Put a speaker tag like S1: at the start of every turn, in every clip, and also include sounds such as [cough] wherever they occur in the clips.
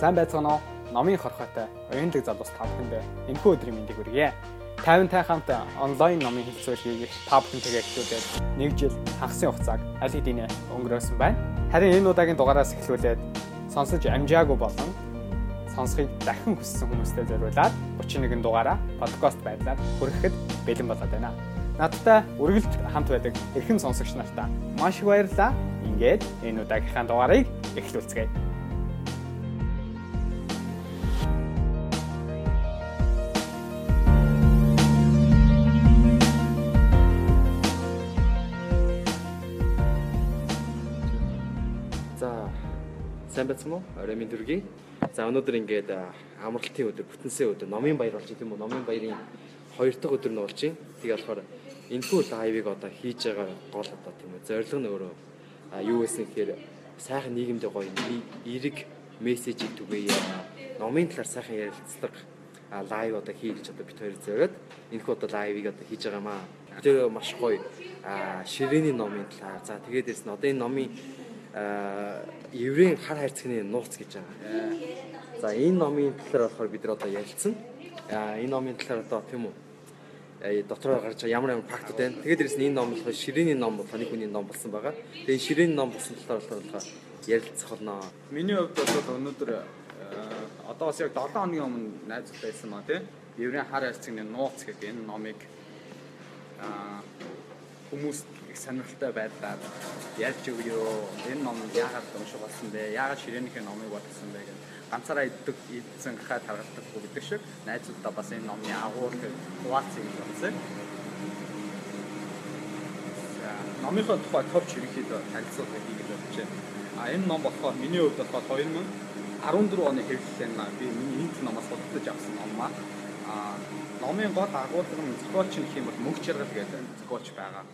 S1: Сайн байцгаана уу? Номын хорхотой оюунлаг залуус та бүхэнд энэхүү өдрийн мэндийг хүргье. 50-тай хамт онлайн номын хэлцүүлгийг та бүхэнтэйгээ эхлүүлээд нэг жил хагасан хугацааг аль хэдийн өнгөрөөсөн байна. Харин энэ удаагийн дугаараас эхлүүлээд сонсож амжаагүй болон сонсхийг дахин хүссэн хүмүүстэй зориулаад 31 дугаараа подкаст байдлаар хүрэхэд бэлэн болоод байна. Надтай үргэлж хамт байдаг эрхэм сонсогч нартаа маш их баярлалаа. Ингээд энэ удаагийнхаа дугаарыг эхлүүлцгээе.
S2: Сайн байцсан уу? Оройн дөргий. За өнөөдөр ингээд амралтын өдөр, бүтэнсээ өдөр, номын баяр болж тийм үү? Номын баярын хоёр дахь өдөр нь болж байна. Тэгээ болохоор энэхүү лайвыг одоо хийж байгаа гол одоо тийм үү? Зорилго нь өөрөө юу гэсэн гэхээр сайхан нийгэмд гоё эерэг мессежийг түгээе. Номын талаар сайхан ярилцлага лайв одоо хий гэж одоо бид хоёр зориод энэхүү одоо лайвыг одоо хийж байгаа маа. Тэр маш гоё ширээний номын талаар. За тэгээд нь одоо энэ номын еврейн хар хайрцагны нууц гэж байгаа. За энэ номын талаар болохоор бид нар одоо ярилцсан. Энэ номын талаар одоо тийм үү дотроо гарч ямар ямар фактууд байна. Тэгээд дээрэс нь энэ ном болохоор ширээний ном болох нэг хүний ном болсон байгаа. Тэгээд ширээний ном болсон талаар болохоор ярилцах болно.
S1: Миний хувьд бол өнөөдөр одоо бас яг 7 хоногийн өмнө найз байсан маа тий. Еврейн хар хайрцагны нууц гэдэг энэ номыг хүмүүс их сонирхолтой байдлаар яаж өгөө энэ ном яагаад унших болсон бэ? Яагаад ширээнийхээ номыг бодсон бэ гэдэг ганцаараа иддэг идсэн хаа таргалдаг гэдэг шиг найзуудаа бас энэ номны агуур хуваалцыг болсон. Номынхоо тухай товч ерөнхийдөө танилцуулга хийгээд байна. А энэ ном болохоор миний хувьд болохоор 2014 оны хэвлэлээр би миний энэ номоос судалж авсан ном маа. А номын гол агуулга нь зохиолч нь хэм бол мөнх жаргал гэдэг зохиолч байгаа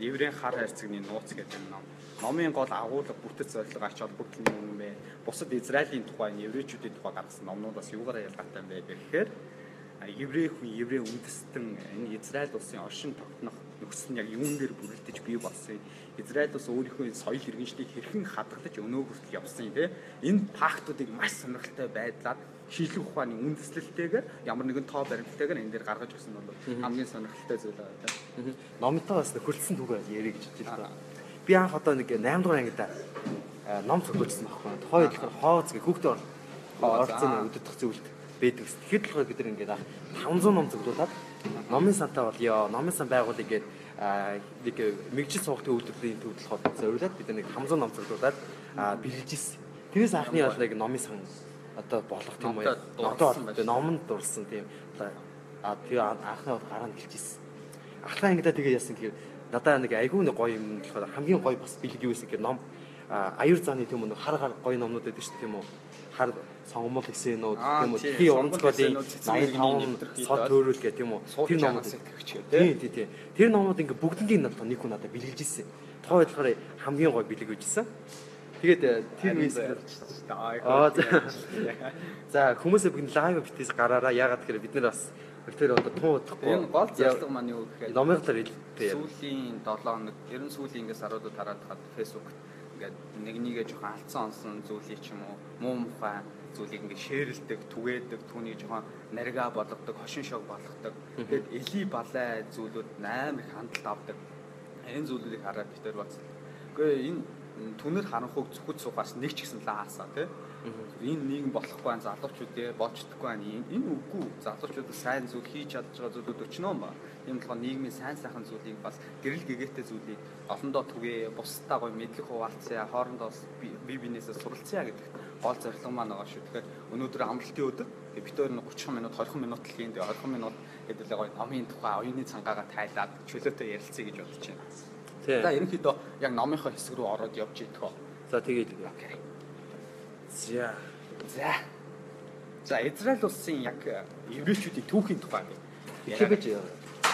S1: еврейн хар хайрцагны нууц гэдэг ном. Номын гол агуулга бүтэц зорилго ач холбогдол нь юм бэ? Бусад Израилийн тухай, еврейчүүдийн тухай гаргасан номнуудаас юугаараа ялгаатай юм бэ гэхээр еврей хүн еврей үндэстэн энэ Израиль улсын оршин тогтнох нөхцөл нь яг юун дээр бүрэлдэж бий болсон. Израиль улс өөрийнхөө соёл иргэншлийг хэрхэн хадгалж өнөө хүртэл явсан тийм. Энэ фактуудыг маш сонирхолтой байдлаар шийдлэх ухааны үндэслэлтэйгээр ямар нэгэн тоо баримталтайгаар энэ дээр гаргаж өгсөн нь бол хамгийн сонирхолтой зүйл байна тийм.
S2: Номтой бас хөлдсөн түгээ ярих гэж бодож байна. Би анх одоо нэг 8 дугаар ангида ном цогцолжсон байхгүй. Тухайн үед болохоор хооц гэх хүүхдээ орцсон өдөртөх зүйлд байдаг. Тэгэхэд болохоор бид нар ингээд 500 ном цогцолуулаад номын сантаа бол ёо номын сан байгуулъя гэдэг нэг мэгжил суугтын үйлдвэрийн төвд болохоор зориулаад бид нэг 500 ном цогцолуулаад бэлжилж ирсэн. Тэрээс анхны бол нэг номын сан одоо болох тийм үү? Одоо номонд дурсан тийм. А тэгээ анхны гараа хэлчихсэн. Ахлаа ангидаа тэгээ яасан гэхээр надаа нэг айгүй нэг гоё юм болохоор хамгийн гоё бас бэлэг юу гэсэн гэхээр ном аюур зааны тийм үү хар хар гоё номнууд байдаг шүү дээ тийм үү? Хар сонгомол гэсэн нүүд тийм үү? Тхи онцгоодын 85 сод төөрөл гэх тийм үү? Тэр номууд тийм тийм тийм. Тэр номууд ингээ бүгднийг надад нэг хүн надад бэлгэлж ирсэн. Тухайн болохоор хамгийн гоё бэлэг үйжсэн. Тэгээд э, тэр үеэс аа за. [laughs] хүмүүсээ бүгд лайв битээс гараараа яагаад гэхээр бид нар бас тэр одоо туу удахгүй.
S1: Энэ гол зорилго маань юу гэхээр
S2: номын талаар хэлбээ
S1: сүүлийн 7 хоног ер нь сүүлийн ингээс харуудад хараад хаад фэйсбુક ингээд нэг нэгэ жоохон алдсан онсон зүйлийг ч юм уу муу мухай зүйлийг ингээд шеэрлдэг, түгээдэг, түүнийг жоохон нарга болгодог, хошин шог болгодог. Тэгээд эли балай зүйлүүд амар их хандлт авдаг. Энэ зүйлүүдийг хараад бид нар бац. Гэхдээ энэ түнэр харанхуйг зөвхөж суугаас нэг ч гэсэн лаасаа тий. Энэ нийгэм болохгүй байн залуучуудээ болчдоггүй байн энэ үгүй залуучууд сайн зүйл хийж чадж байгаа зүйлүүд өчнөө ба. Ийм болохоор нийгмийн сайн сайхан зүйлийг бас гэрэл гэгээтэй зүйлийг олондоо түгээ бусдаа гоё мэдлэг хуваалцъя хоорондоо бие биенээсээ суралцъя гэдэг гол зорилго маань байгаа шүү. Тэгэхээр өнөөдөр амралтын өдөр бид өөр 30 минут 20 минут л хийн 20 минут гэдэг л гоё номын тухай оюуны цангаагаа тайлаад чөлөөтэй ярилцъя гэж бодож байна. За ерөнхийдөө яг номынхоо хэсэг рүү ороод явж идэх.
S2: За тэгээд
S1: окей. За. За. За Израиль улсын яг еврейчүүдийн түүхийн тухай
S2: би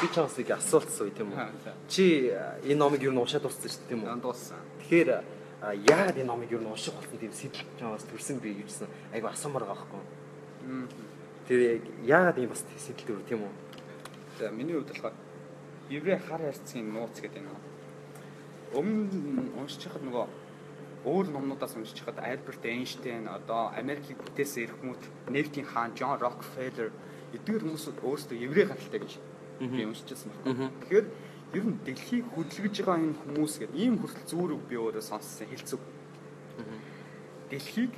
S2: би чаас нэг асуулт асууя тийм үү. Чи энэ номыг юу н уушаад дууссан шүү дээ тийм үү?
S1: Дууссан.
S2: Тэгэхээр яагаад энэ номыг юу н ууших болсон тийм сэтэл чаас төрсэн бэ гэжсэн айгу асуумаар байгаа байхгүй юу? Тэр яагаад ийм бас сэтэл төр тийм үү?
S1: За миний хувьд болохоор еврей хар ярьцгийн нууц гэдэг юм өмнө уншиж хахад нөгөө өөр номнуудаас уншиж хаад Альберт Эйнштейн одоо Америкийг бүтээсэн эрхмүүд нефтийн хаан Джон Рокфеллер эдгээр хүмүүс өөрсдөө еврей гаралтай гэж би уншижсэн байна. Тэгэхээр ер нь дэлхийг хөдөлгөж байгаа энэ хүмүүс гэдэг ийм хүртэл зүрэг би өөрөө сонссон хэлцэг. Дэлхийг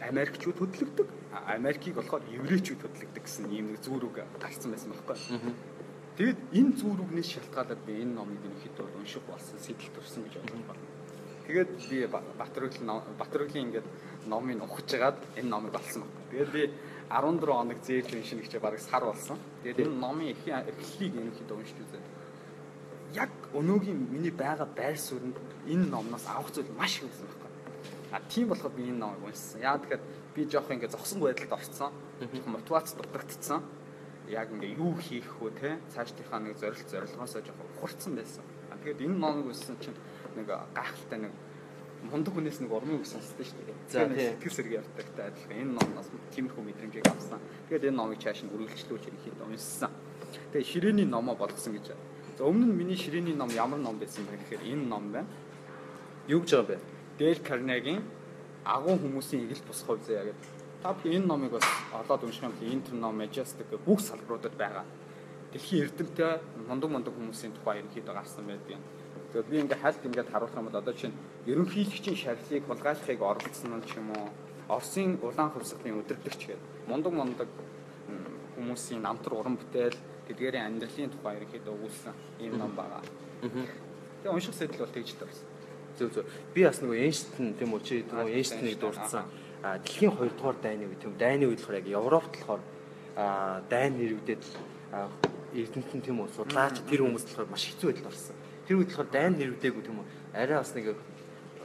S1: Америкчууд хөдөлгөдөг. Америкийг болохоор еврейчүүд хөдөлгөдөг гэсэн ийм нэг зүрэг гарцсан байсан байхгүй. Тэгэд энэ зүрэгнээс шалтгаалаад би энэ номыг ерөнхийдөө унших болсон, сэтэл төрсөн гэж бодож байна. Тэгээд би Батөрөглөн Батөрөглийн ингээд номыг ухаж жагаад энэ номыг олсон байна. Тэгээд би 14 хоног зээлж уншина гэж бараг сар болсон. Тэгээд энэ номын эхлэлийг ерөнхийдөө уншиж үзээд яг өнөөгийн миний байгаа байр суурьнд энэ номноос авах зүйл маш их байсан байхгүй. А тийм болохоор би энэ номыг уншсан. Яа тэгэхээр би жоох ингээд зогсон байдалд орцсон. Мотивац дутагдцсан. Яг ингээд юу хийх вэ те цаашдынхаа нэг зорилт зорилгоосоо жоох хурцсан байсан. Тэгээд энэ номыг уншсан чинь нэг гайхалтай нэг мундаг хүнээс нэг урмын үг сонсдоо шүү дээ.
S2: За тийм.
S1: Сэтгэл сэргийн явтагтай адилхан энэ номоос тиймэрхүү мэдрэмжийг авсан. Тэгээд энэ номыг цааш нь үргэлжлүүлж ерөнхийдөө уншсан. Тэгээд ширээний номоо болгосон гэж. За өмнө нь миний ширээний ном ямар ном байсан бэ гэхээр энэ ном байна.
S2: Юу гэж байгаа бэ?
S1: Дэл Карнегийн агуу хүмүүсийн игэл бус хувь заяа гэдэг. Та бүхэн энэ номыг бас олоод унших юм бол Inter Nom Majestic гэх бүх салбаруудад байгаа. Дэлхийн эрдэмтэй мундаг мундаг хүмүүсийн тухай ерөнхийдөө гарсан байдаг юм Тэгээд би ингээ хальт ингээд харуулах юм бол одоо чинь ерөнхийлөгчийн шарилыг хулгайлахыг оролцсон нь ч юм уу Оросын улаан хувьсгалын өдөртөгч гэдэг мундаг мундаг хүмүүсийн намтар уран бүтээл тэдгээрийн амьдралын тухай ерөнхийдөө өгүүлсэн ийм ном байгаа. Тэгээ унших сэтэл бол тэгж тавьсан.
S2: Зөв зөв. Би бас нөгөө Эйнштейн тийм үү чи нөгөө Эйнштейнийг дурдсан. Дэлхийн 2 дугаар дайны үед тийм дайны үед болохоор яг Европт болохоор дайн нэрвдэд эрдэмтэн тийм үү судлаач тэр хүмүүс болохоор маш хэцүү байдалд орсон. Тэр үед болохоор дайн нэрвдээгүй тийм үү. Арай бас нэг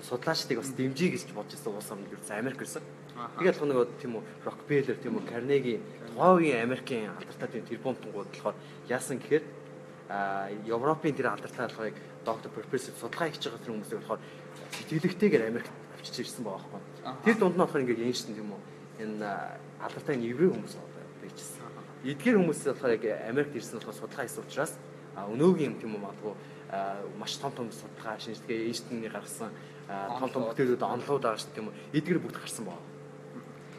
S2: судлаачдыг бас дэмжиж гэж бодож байсан улс орнд ерөөс Америк гэсэн. Тэгээд болохоор нөгөө тийм үү Рокфеллер тийм үү Карнеги тухайн Америкийн алдартай тийм тэрбумтангууд болохоор яасан гэхээр а Европын тэр алдартай болохоор яг доктор профессор судалгаа хийж байгаа тэр хүмүүсийг болохоор сэтгэлэгтэйгээр Америкт авчиж ирсэн байгаа байхгүй. Тэр дунд нь болохоор ингээд Эйнштейн тийм үү энэ алдартай еврей хүмүүс байжсэн. Эдгээр хүмүүс болохоор яг Америкт ирсэн болохоор судалгаа хийсэн учраас өнөөгийн юм тийм үү магадгүй маш том том судалгаа шинжилгээ Эйнштейний гаргасан том том бүтээлүүд онлууд байгаа шүү дээ тийм үү. Эдгээр бүгд гарсан байна.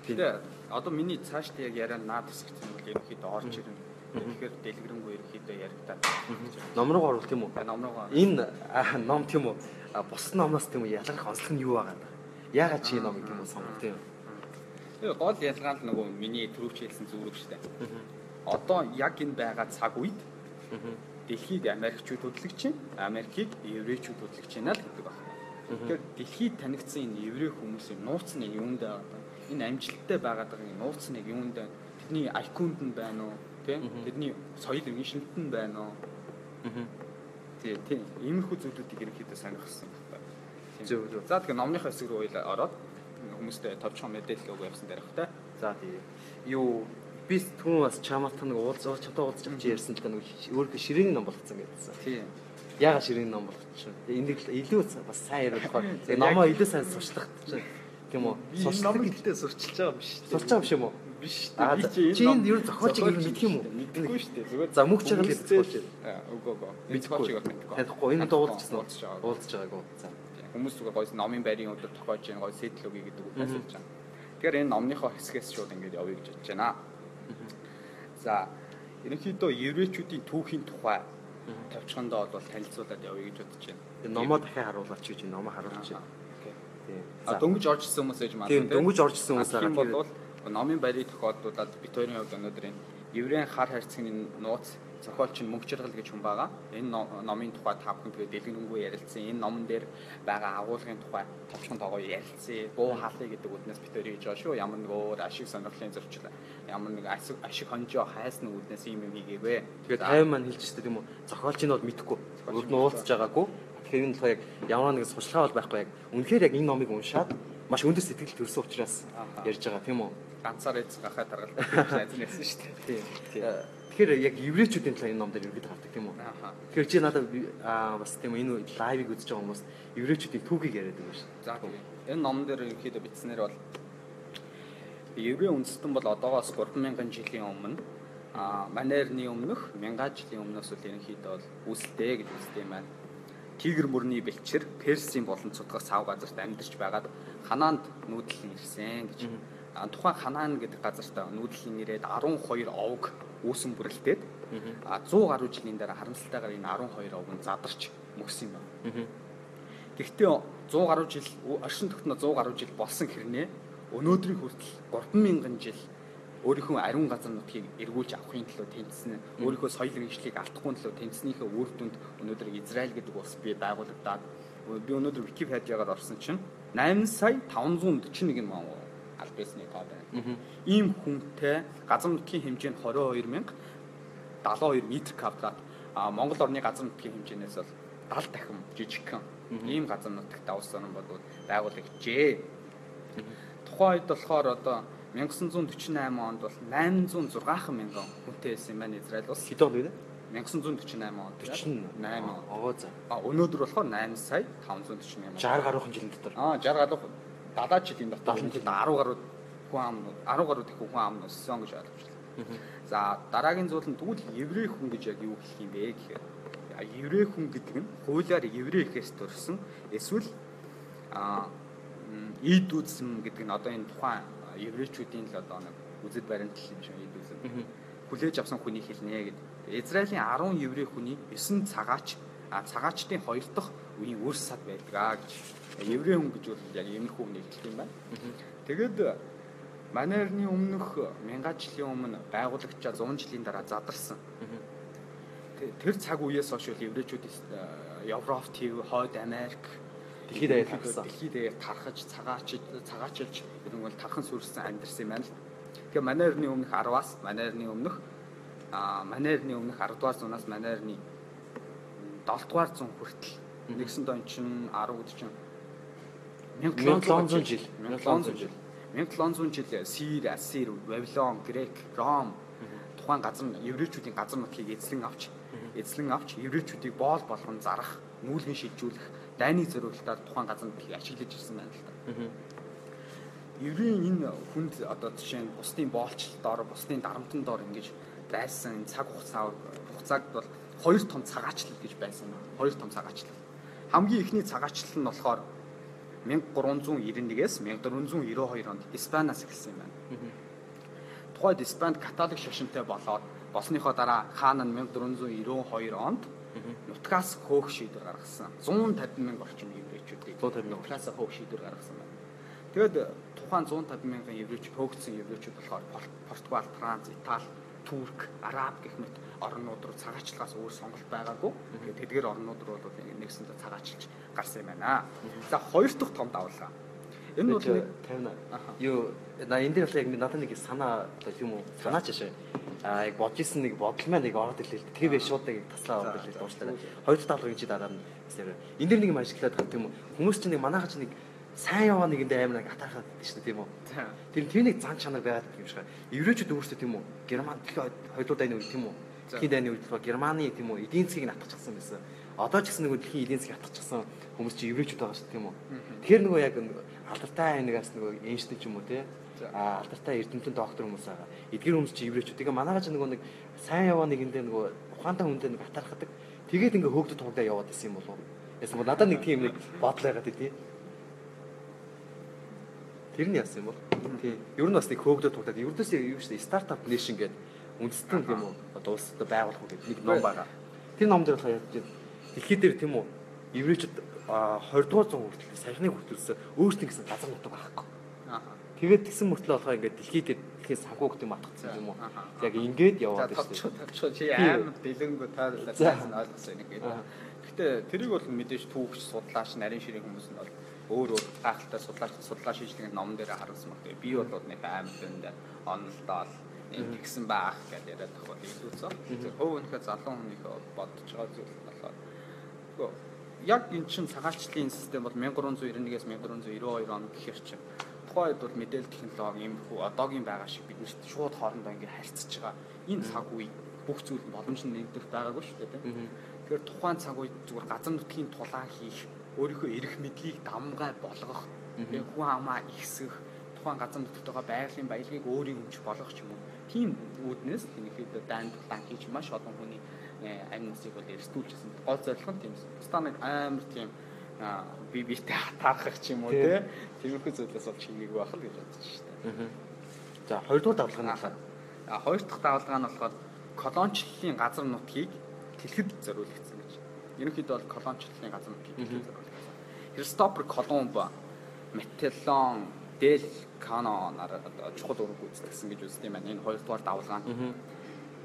S1: Тэгээ одоо миний цаашд яг яриа наад хэсэгт юм бол ерөнхийдөө орж ирнэ. Тэгэхээр дэлгэрэнгүй ерөнхийдөө яригдаад.
S2: Ном руу орвол тийм үү?
S1: Ном руу.
S2: Энэ ном тийм үү? Бус номоос тийм үү ялгарх онцлог нь юу байгаа юм? Яагаад чи номыг тийм үү сонгох тийм?
S1: Тэгээ гол ялгаа нь нөгөө миний түрүүч хэлсэн шүү дээ. Одоо яг энэ байгаа цаг үед дэлхийг Америкчууд хөдөлгөж чинь Америкийг еврейчүүд хөдөлгөж байна л гэдэг байна. Тэгэхээр дэлхийд танигдсан энэ еврей хүмүүсийн нууц нь юунд байгаа энэ амжилттай байгаад байгаа энэ нууц нь юунд байна? Тэдний айконд нь байна уу? Тийм? Тэдний соёл шинт нь байна уу? Тий, тийм. Иймэрхүү зүйлүүдийг ерөнхийдөө сонирхсан байна.
S2: Зөв зөв.
S1: За тэгэхээр номныхаа хэсэг рүү ороод хүмүүстэй товчхон мэдээлэл өгөө явсан дээрх та.
S2: За тий. Юу би түрүүн бас чамаат нэг уулзаа чамтай уулзч авч ярьсан л та нэг өөрөө ширээний ном болгоцсон гэдсэн.
S1: Тийм.
S2: Яга ширээний ном болгочихсон. Энийг илүү бас сайн яриулахаар [laughs] номоо илүү сайн сурчлах чинь тийм үү?
S1: Сурчлах гэдэгтээ сурчилж байгаа биш.
S2: Сурч байгаа биш юм уу?
S1: Биш.
S2: Би чи энэ ер нь зохиолчийг ер нь мэдх юм уу?
S1: Мэдгүй шүү дээ. Зүгээр
S2: за мөх чагаад зохиолч.
S1: Үгүй үгүй. Зохиолчийг мэдгүй.
S2: Танихгүй энэ дуулчихсан уу? Уулзж байгаагүй. За.
S1: Хүмүүс зүгээр гойс номын байрын өдөр тохиож байгаа гой сэтэл өгье гэдэг үг асууж байгаа. Тэгэхээр энэ номныхоо хэсгээс шууд ингэж явъя гэж бодож байна. За ерөнхийдөө еврейчүүдийн түүхийн тухай тавьчихандаа бол танилцуулаад явъя гэж бодож байна.
S2: Тэгээ номоо дахиад харуулаач гэж номоо харуулж байна.
S1: Тийм. А дөнгөж оржсэн хүмүүс ээж маань.
S2: Тийм дөнгөж оржсэн хүмүүс.
S1: Тийм бол номын барийг тохиолдуулаад бит хоёрын хувьд өнөөдөр энэ еврейн хар хайрцагны нууц зохиолч нь мөнх жаргал гэж хүн байгаа. Энэ номын тухай та бүхэн тэгээ дэлгэрэнгүй ярилцсан. Энэ номон дээр байгаа агуулгын тухай товчхон тоогоо ярилцсан. Буу хаалъя гэдэг үднээс бид төр хийж байгаа шүү. Ямар нэг өөр ашиг сонирхлын зөрчил, ямар нэг ашиг хонжоо хайсны үднээс юм юм хийгээвэ.
S2: Тэгээд 50 маань хэлж штэ тийм үү. Зохиолч нь бол мэдхгүй. Өд нь уулзж байгаагүй. Тэгэхээр энэ болохоор яг ямар нэг сурчлага бол байхгүй яг. Үнэхээр яг энэ номыг уншаад маш өндөр сэтгэл төрсөн учраас ярьж байгаа тийм үү?
S1: Ганцаар эз гахаа таргалтай [laughs] байсан шүү дээ.
S2: Тийм. Тэгэхээр яг еврейчүүдийн талаар энэ ном дээр ерөөд гардаг тийм үү? Тэгэхээр чи надад бас тийм энэ лайвыг үзэж байгаа хүмүүс еврейчүүдийн түүхийг яриад байгаа шүү.
S1: За тийм. Энэ ном дээр ерөнхийдөө бичснээр бол еврей үндэстэн бол одоогоос 3000 жилийн өмнө а манайрны өмнөх 1000 жилийн өмнөөс үл ерөнхийдөө бол үүсэлтэй гэж үздэг юм байна. Тигр мөрний бэлчээр Персийн болон цутгах сав газарт амьдарч байгаад Ханаанд нүүдлэн ирсэн гэж. Тухайн Ханаан гэдэг газарт нүүдлийн нэрээд 12 овг үүсэн бүрэлдээд а 100 гаруй жилийн дараа харамсалтайгаар энэ 12 овг нь задарч мөксөн юм байна. Гэхдээ 100 гаруй жил оршин тогтноо 100 гаруй жил болсон хэрнээ өнөөдрийн хүртэл 3000 жил өөрийнхөө ариун газар нутгийг эргүүлж авахын төлөө тэмцсэн өөрийнхөө соёлын хөгжлийг алдахгүй төлөө тэмцснийхээ үр дүнд өнөөдөр Израиль гэдэг улс бий байгуулагдаад би өнөөдөр Википедиагаар орсон чинь 8 сая 541 мянган аль бисны тоо байна. Ийм хүнтэй газар нутгийн хэмжээ нь 22 мянга 72 м квадрат Монгол орны газар нутгийн хэмжээнээс бол 70 дахин жижигхэн ийм газар нутагт улс орн бол байгуулагчээ. Тухайн үед болохоор одоо 1948 онд бол 806 мянган хүнтэй байсан юм байна Израиль улс.
S2: Хэд он вэ?
S1: 1948 онд
S2: 48 огоо за.
S1: А өнөөдөр болохоор 8 сая 540 мянган.
S2: 60 гаруйхан жилийн дотор.
S1: Аа 60 гаруй 70 жилийн дотор. 10 гаруй хүн ам 10 гаруй их хүн ам өссөн гэж ойлгож байна. За дараагийн зүйл нь тэгвэл еврей хүн гэж яг юу хэлэх юм бэ гэхээр еврей хүн гэдэг нь хуулиар еврей гэхээс төрсөн эсвэл а ийд үзм гэдэг нь одоо энэ тухайн еврейчүүдийн л одоо нэг үзэд баримтлал юм шиг ийм үзэд хүлээж авсан хүний хэлнэ гэдэг. Израилийн 10 еврей хүний 9 цагаач а цагаачдын хоёр дахь үеийн үр сад байдаг аа гэж еврей хүн гэж бол яг иймэрхүү үнийг хэлдэг юм байна. Тэгэд манай эртний өмнөх 1000 жилийн өмнө байгуулагчаа 100 жилийн дараа задарсан. Тэр цаг үеэс хойш еврейчүүд Европ, Төв, Хойд Америк
S2: Дэлхийд даяар тархсан.
S1: Дэлхийд даяар тархаж, цагаачж, цагаачилж ерөн бол тархан сүрсэн амьдэрсэн юм байна л. Тэгэхээр манай эртний өмнөх 10-аас манай эртний өмнөх а манай эртний өмнөх 10 дугаар зуунаас манай эртний 7 дугаар зуун хүртэл нэгсэн дон чин 10 үд чин
S2: 1700 жил.
S1: 1700 жил. 1700 жил Сир, Ассир, Вавилон, Грек, Ром. Тухайн газар еврейчүүдийн газар нутгийг эзлэн авч эзлэн авч еврейчүүдийг боол болгон зарах, нүүлгэн шилжүүлэх дайны зориулалтаар тухайн газар нутгийг ашиглаж ирсэн байна л да. Еврейн энэ хүнд одоо жишээ нь бусдын боолчлолтоор, бусдын дарамтан доор ингэж байсан цаг хугацаа хугацааг бол хоёр том цагаачлал гэж байсан. Хоёр том цагаачлал. Хамгийн ихний цагаачлал нь болохоор 1391-ээс 1492 онд Испаниас эхэлсэн юм байна. Тухайд Испанд католик шашинтай болоод болсныхоо дараа хаан нь 1492 онд нутгаас хөөх шийдвэр гаргасан. 150 мянга орчим еврейчүүдийг
S2: 150 мянга
S1: нутгаас хөөх шийдвэр гаргасан байна. Тэгэд тухайн 150 мянган еврейч хөөгдсөн еврейчүүд болохоор Португал, Франц, Итали, Турк, Араб гэх мэт орнууд руу цагаачлагаас өөр сонголт байгаагүй. Тэгээд тэдгээр орнууд руу бол нэгсэндээ цагаачилж гарсан юм байна. За хоёр дахь том давлгаа. Энэ бол нэг
S2: 50 юу на энэ дээр бол яг надад нэг санаа юм уу санаач шээ. А яг бодож исэн нэг бодол маань нэг ороод ирлээ. Тэр би шууд нэг таслаа ороод ирлээ дуустаа. Хоёр дахь давлгаа гэж дараа нь энэ дэр нэг юм ажиглаад байгаа тийм үү. Хүмүүс чинь нэг манайхаа чинь нэг сайн яваа нэгэндээ амар нэг атархаад шүү дээ тийм үү. Тэр тэр нэг зан чанар байгаад юм шиг. Еврейчүүд өөрсдөө тийм үү. Герман дэлхийн хоёулаа үед тийм үү. Дэлхийн дайны үед болохоор Германы тийм үү эдийн засгийг атгачихсан байсан. Одоо ч гэсэн нөгөө дэлхийн эдийн засгийг атгачихсан хүмүүс чинь еврейчүүд байгаа шүү тийм үү. Тэгэхээр нөгөө яг алдартай нэгээс нөгөө энштэй ч юм уу те а алдартай эрдэмтэн доктор хүмүүс байгаа. Эдгээр хүмүүс чинь еврейчүүд. Тэгээ манайгаа ч нөгөө нэг сайн яваа нэгэндээ нөгөө ухаантай хүндээ нэг атархадаг. Тэгээд ингээ хөөгдөд тугдаа яваад исэн юм болов. Яасан надад нэг тийм нэг бодол байгаад тий. Тэр нь яасан юм бол? Тий. Ер нь бас нэг хөөгдөд тугдаад ердөөсөө юу шүү дээ стартап нэшн гэдэг үндэстэн тийм үү одоо улсад байгуулах уу гэдэг нэг ном байгаа. Тэр ном дээр болохоор яаж дэлхий дээр тийм үү еврейчүүд 20 дугаар зуун хүртэл саяхныг хүртэлсэн өөрсдөө гэсэн газар нутаг байхгүй. Тэгээд тэгсэн мөртлөө болохоор ингээд дэлхийд дэлхийн санхүү гэдэг юм атгацсан юм уу. Яг ингээд яваад
S1: байна шүү дээ. Тавчуу чи аим дэлгэнгөө тайлбарлаж байсан ойлгосон юм ингээд. Гэхдээ тэрийг бол мэдээж түүхч судлаач нарийн ширийн хүмүүс нь бол өөр өөр гайхалтай судлаач судлаа шийдлэг номон дээр харуулсан баг. Би бол нэг аим дэнд онолдоол энэ тэгсэн baах гэж яриад байгаа бол илүүцээ. Тэр хөв өнөхө залуу хүнийхээ бодож байгаа зүйл болохоор яг эн чин цагаалчлалын систем бол 1391-ээс 1392 он гэхэр чинь тухайн үед бол мэдээлэл технологи юм хүү одоогийн байгаа шиг бид нарт шууд хоорондоо ингээ харьцаж байгаа энэ цаг үе бүх зүйл нь боломж нь нэгдэх байгаагүй шүү дээ. Тэгэхээр тухайн цаг үед зүгээр газар нутгийн тулаан хийх, өөрийнхөө эрх мэдлийг дамгай болгох, хүн амаа ихсэх, тухайн газар нутагт байгаа байгалийн баялагийг өөрийн өмч болгох юм уу. Тийм үүднээс тэнийхэд дайнд план хийж маш олон хүний амь насыг бол эрсдүүлжсэн. Гол зорилго нь тийм. Бусдаа нэг амар тийм би битэй хатаарах ч юм уу те. Тиймэрхүү зүйлээс бол чигийг байх л гэж бодож дээ.
S2: За хоёрдугаар давлага нь алаа.
S1: А хоёр дахь давлага нь болохоор колончлолын газар нутгийг тэлхэд зориулагдсан гэж. Ерөнхийдөө бол колончлолын газар нутгийг тэлхэд зориулагдсан. Христофор Колумб, Метеллон, Дел Кано нараа чухал үүрэг гүйцэтгэсэн гэж үздэг юм байна. Энэ хоёрдугаар давлгаа нь.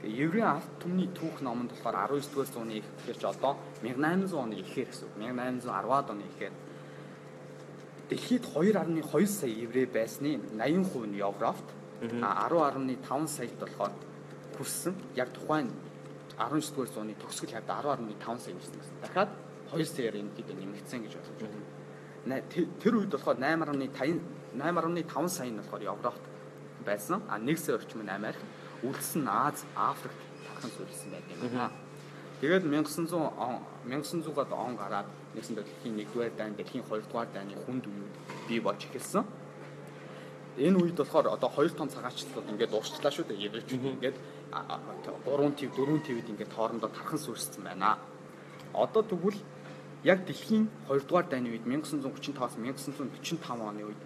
S1: Еврей алт түмний түүх номонд болохоор 19-р зууны их гэхээр ч одоо 1800 оны ихээр гэсэн үг. 1810-ад оны ихээр Дэлхийд 2.2 сая еврей байсны 80% нь Европт, а 10.5 саяд болохоор хүрсэн. Яг тухайн 19-р зууны төгсгөл хавьд 10.5 сая ирсэн гэсэн. Дахиад 2 саяар энэ хэд нэмэгдсэн гэж бодож байна. Тэр үед болохоор 8.5 8.5 сая нь болохоор Европт байсан. А 1 сая орчим нь Америк үлдсэн Аз, Африкт тархан суурилсан байдаг юм байна. Тэгээд 1900 1900-аад он гараад нэгсэн дэлхийн 1-р дайн, дэлхийн 2-р дайны хүнд үеуд бий болж эхэлсэн. Энэ үед болохоор одоо 2 том цагаачлалууд ингээд уурчлаа шүү дээ. Еврейчүүд ингээд 3 төв, 4 твд ингээд хоорондоо тархан суурилсан байна. Одоо тэгвэл яг дэлхийн 2-р дайны үед 1935-аас 1945 оны үед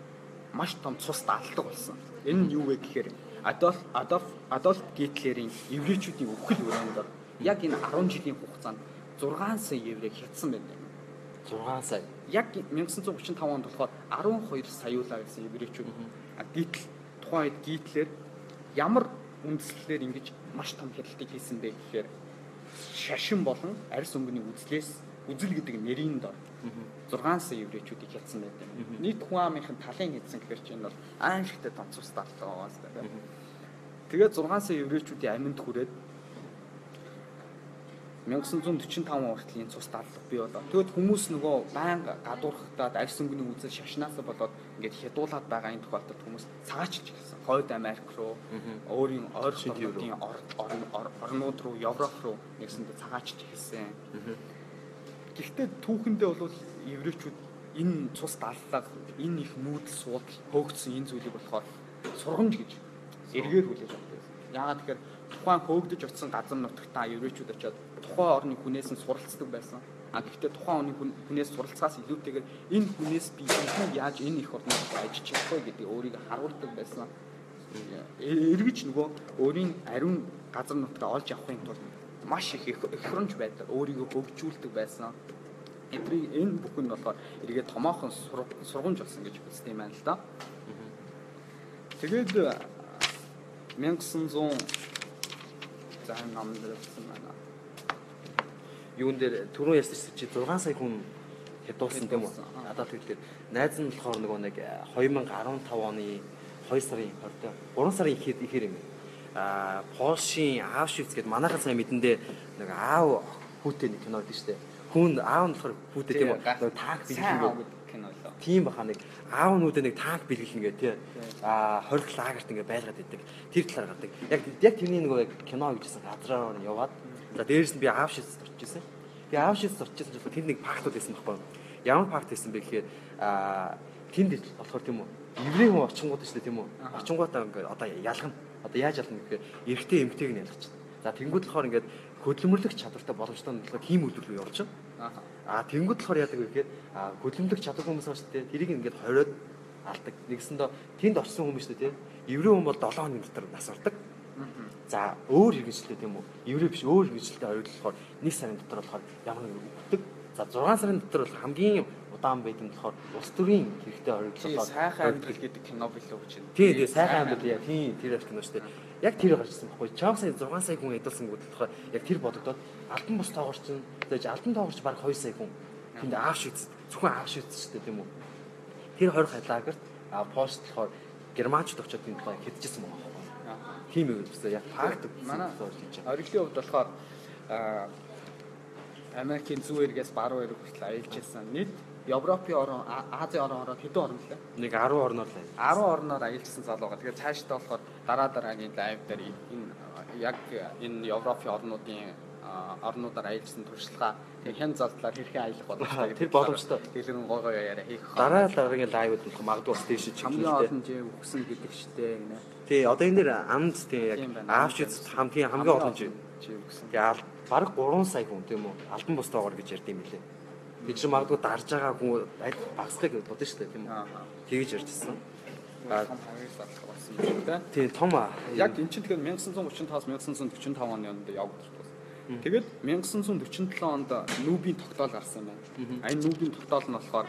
S1: маш том цус даалдаг болсон. Энэ нь юу вэ гэхээр Адольф Адольф Адольф Гитлерийн еврейчүүдийн өвхөл өрөөнд яг энэ 10 жилийн хугацаанд 6 сая еврей хятсан байна.
S2: 6 сая.
S1: Яг 1935 онд болохоор 12 саяулаа гэсэн еврейчүүд. Гитл тухайн үед Гитлер ямар үндслэлээр ингэж маш том хяналтыг хийсэн бэ гэхээр шашин болон арьс өнгөний үзлээс үзэл гэдэг нэрийн дор 6 сая еврейчүүдийг хятсан байдаг. Нийт хүн амынхын талын эзэн гэхээр чинь бол аимшигтай тонцос талтаа байна. Тэгээд 6 сая еврейчүүдийн аминд хүрээд 1945 хүртэл энэ цус дадлага бий болоо. Тэгэд хүмүүс нөгөө байнга гадуурхтаад арьс өнгөний үзэл шашнаасаа болоод ингээд хядуулаад байгаа энэ тохиолдолд хүмүүс цагаачилж эхэлсэн. Хойд Америк руу, өөрийн ойр орнуудын орнууд руу, Европ руу нэгсэндээ цагаачилж эхэлсэн. Гэхдээ түүхэндээ бол еврейчүүд энэ цус дадлага, энэ их нүүдэл суудал хөөгдсөн энэ зүйлийг болохоор сургамж гэж эргээр хүлээж авдаг. Яагаад тэгэхээр тухайн хөөгдөж утсан газар нутагтаа еврейчүүд очиод тухайн орны хүнээс нь суралцдаг байсан. А гэхдээ тухайн орны хүнээс суралцахаас илүүтэйгээр энэ хүнээс би яаж энэ их орнод ажиллаж чадах вэ гэдэг өөрийг харуулдаг байсан. Эргэж нөгөө өөрийн ариун газар нутгаа олж авахын тулд маш их ихромж байдлаар өөрийгөө хөгжүүлдэг байсан. Эдрийг энэ бүхэн нь болохоор эргээд томоохон сургамж болсон гэж үздэг юм байна л да. Тэгээд 1900 зан намд болсон байна.
S2: Юун дээр түрүүн ярьсан чи 6 сая хүн хядуулсан тийм үү? Надад хэлээд найз нь болохоор нөгөө нэг 2015 оны 2 сарын 20-д 3 сарын ихээр ихээр юм. Аа Польшийн Аушвиц гэдэг манайхан сайн мэдэндээ нэг аав хүүтэй нэг кино гэдэг шүү дээ хүн аав нь болохоор хүүтэй тийм үү танк бэлгэн гэдэг кино лөө. Тийм баха нэг аав нүүдээ нэг танк бэлгэн гээ тий. Аа хорих лагерт ингээ байлгаад идэг. Тэр талаар гардаг. Яг яг тэрний нөгөө кино гэжсэн газраар яваад за дээрэс нь би аав шиц орчихсон. Би аав шиц орчихсон ч тэр нэг парктууд байсан байхгүй юу? Ямар паркт байсан бэ гэхээр аа тэнд болохоор тийм үү? Еврей хүн очингууд шүү дээ тийм үү? Очингуудаа ингээ одоо ялгана. Одоо яаж ялгана гэхээр эрэгтэй эмэгтэйг нь ялгачих. За тэнгууд болохоор ингээд хөдөлмөрлөх чадвартай боломжтой нь болохоор тийм үйлдвэрлэл явуулж байгаа. Аа тэнгууд болохоор яадаг вэ гэхээр хөдөлмөрлөх чадваргүй хүмүүс байна шүү дээ. Тэрийг ингээд хориод алдаг. Нэгсэндээ тэнд орсон хүмүүс шүү дээ. Еврей хүн бол 7 хоногийн дотор нас ордог. За өөр хэрэгжилтэй тийм үү? Еврей биш өөр хэрэгжилтэй ойрлохоор 1 сарын дотор болохоор ямар нэг өгдөг. За 6 сарын дотор бол хамгийн удаан байд нь болохоор улс төрийн хэрэгтэй ойрлолоо.
S1: Сайхан амьдрал гэдэг кино билүү гэж байна.
S2: Тийм тийм сайхан амьдрал яа тийм тэр кино шүү дээ яг тэр гарчсан байхгүй. Чав сая 6 сая хүн эдэлсэн гэдэг болохоор яг тэр бодогдоод альбан бус тоогорч нь тэгэж альбан тоогорч баг 2 сая хүн. Тэнд аав шийц зөвхөн аав шийц шүү дээ тийм үү. Тэр 20 халагерт а пост болохоор германчууд очиод тэнд баг хэдчихсэн байгаа байхгүй. Тийм үү гэсэн яг факт
S1: манай оргилын хувьд болохоор Америкийн зүүн эргээс баруун эрг хүртэл аялж байсан. Нийт Европын орон Азийн орон ороод хэдэн орн лээ?
S2: Нэг 10 орноор л.
S1: 10 орноор аялжсан залууга. Тэгэхээр цаашдаа болохоор дараа дараагийн лайв дээр энэ яг энэ Европын орнуудын орнуудаар аялжсан туршлагаа тэгээ хэн залдлаар хэрхэн аялах боломжтой
S2: тэр боломжтой.
S1: Дэлгэрэн гой гой яриа хийх.
S2: Дараа дараагийн лайвд болох магадгүй бас тийш
S1: чиглэлтэй. Хамгийн олон жив өгсөн гэдэг штэ гинэ.
S2: Тий, одоо энэ нэр амд тий яг аавч хам тий хамгийн олон жив өгсөн. Тэгээ бараг 3 сая хүн тийм үү албан бустайгаар гэж ярьд юм билээ. Бид чинь магадгүй дарж байгаа хүн багсхыг бодсон шүү дээ тийм үү. Тэгэж ярьжсэн. Тийм том аа.
S1: Яг эн чинь тэгэхээр 1935 1945 оны онд явагдсан. Тэгээд 1947 онд Нүүбийн тогтоол гарсан байна. Энэ Нүүбийн тогтоол нь болохоор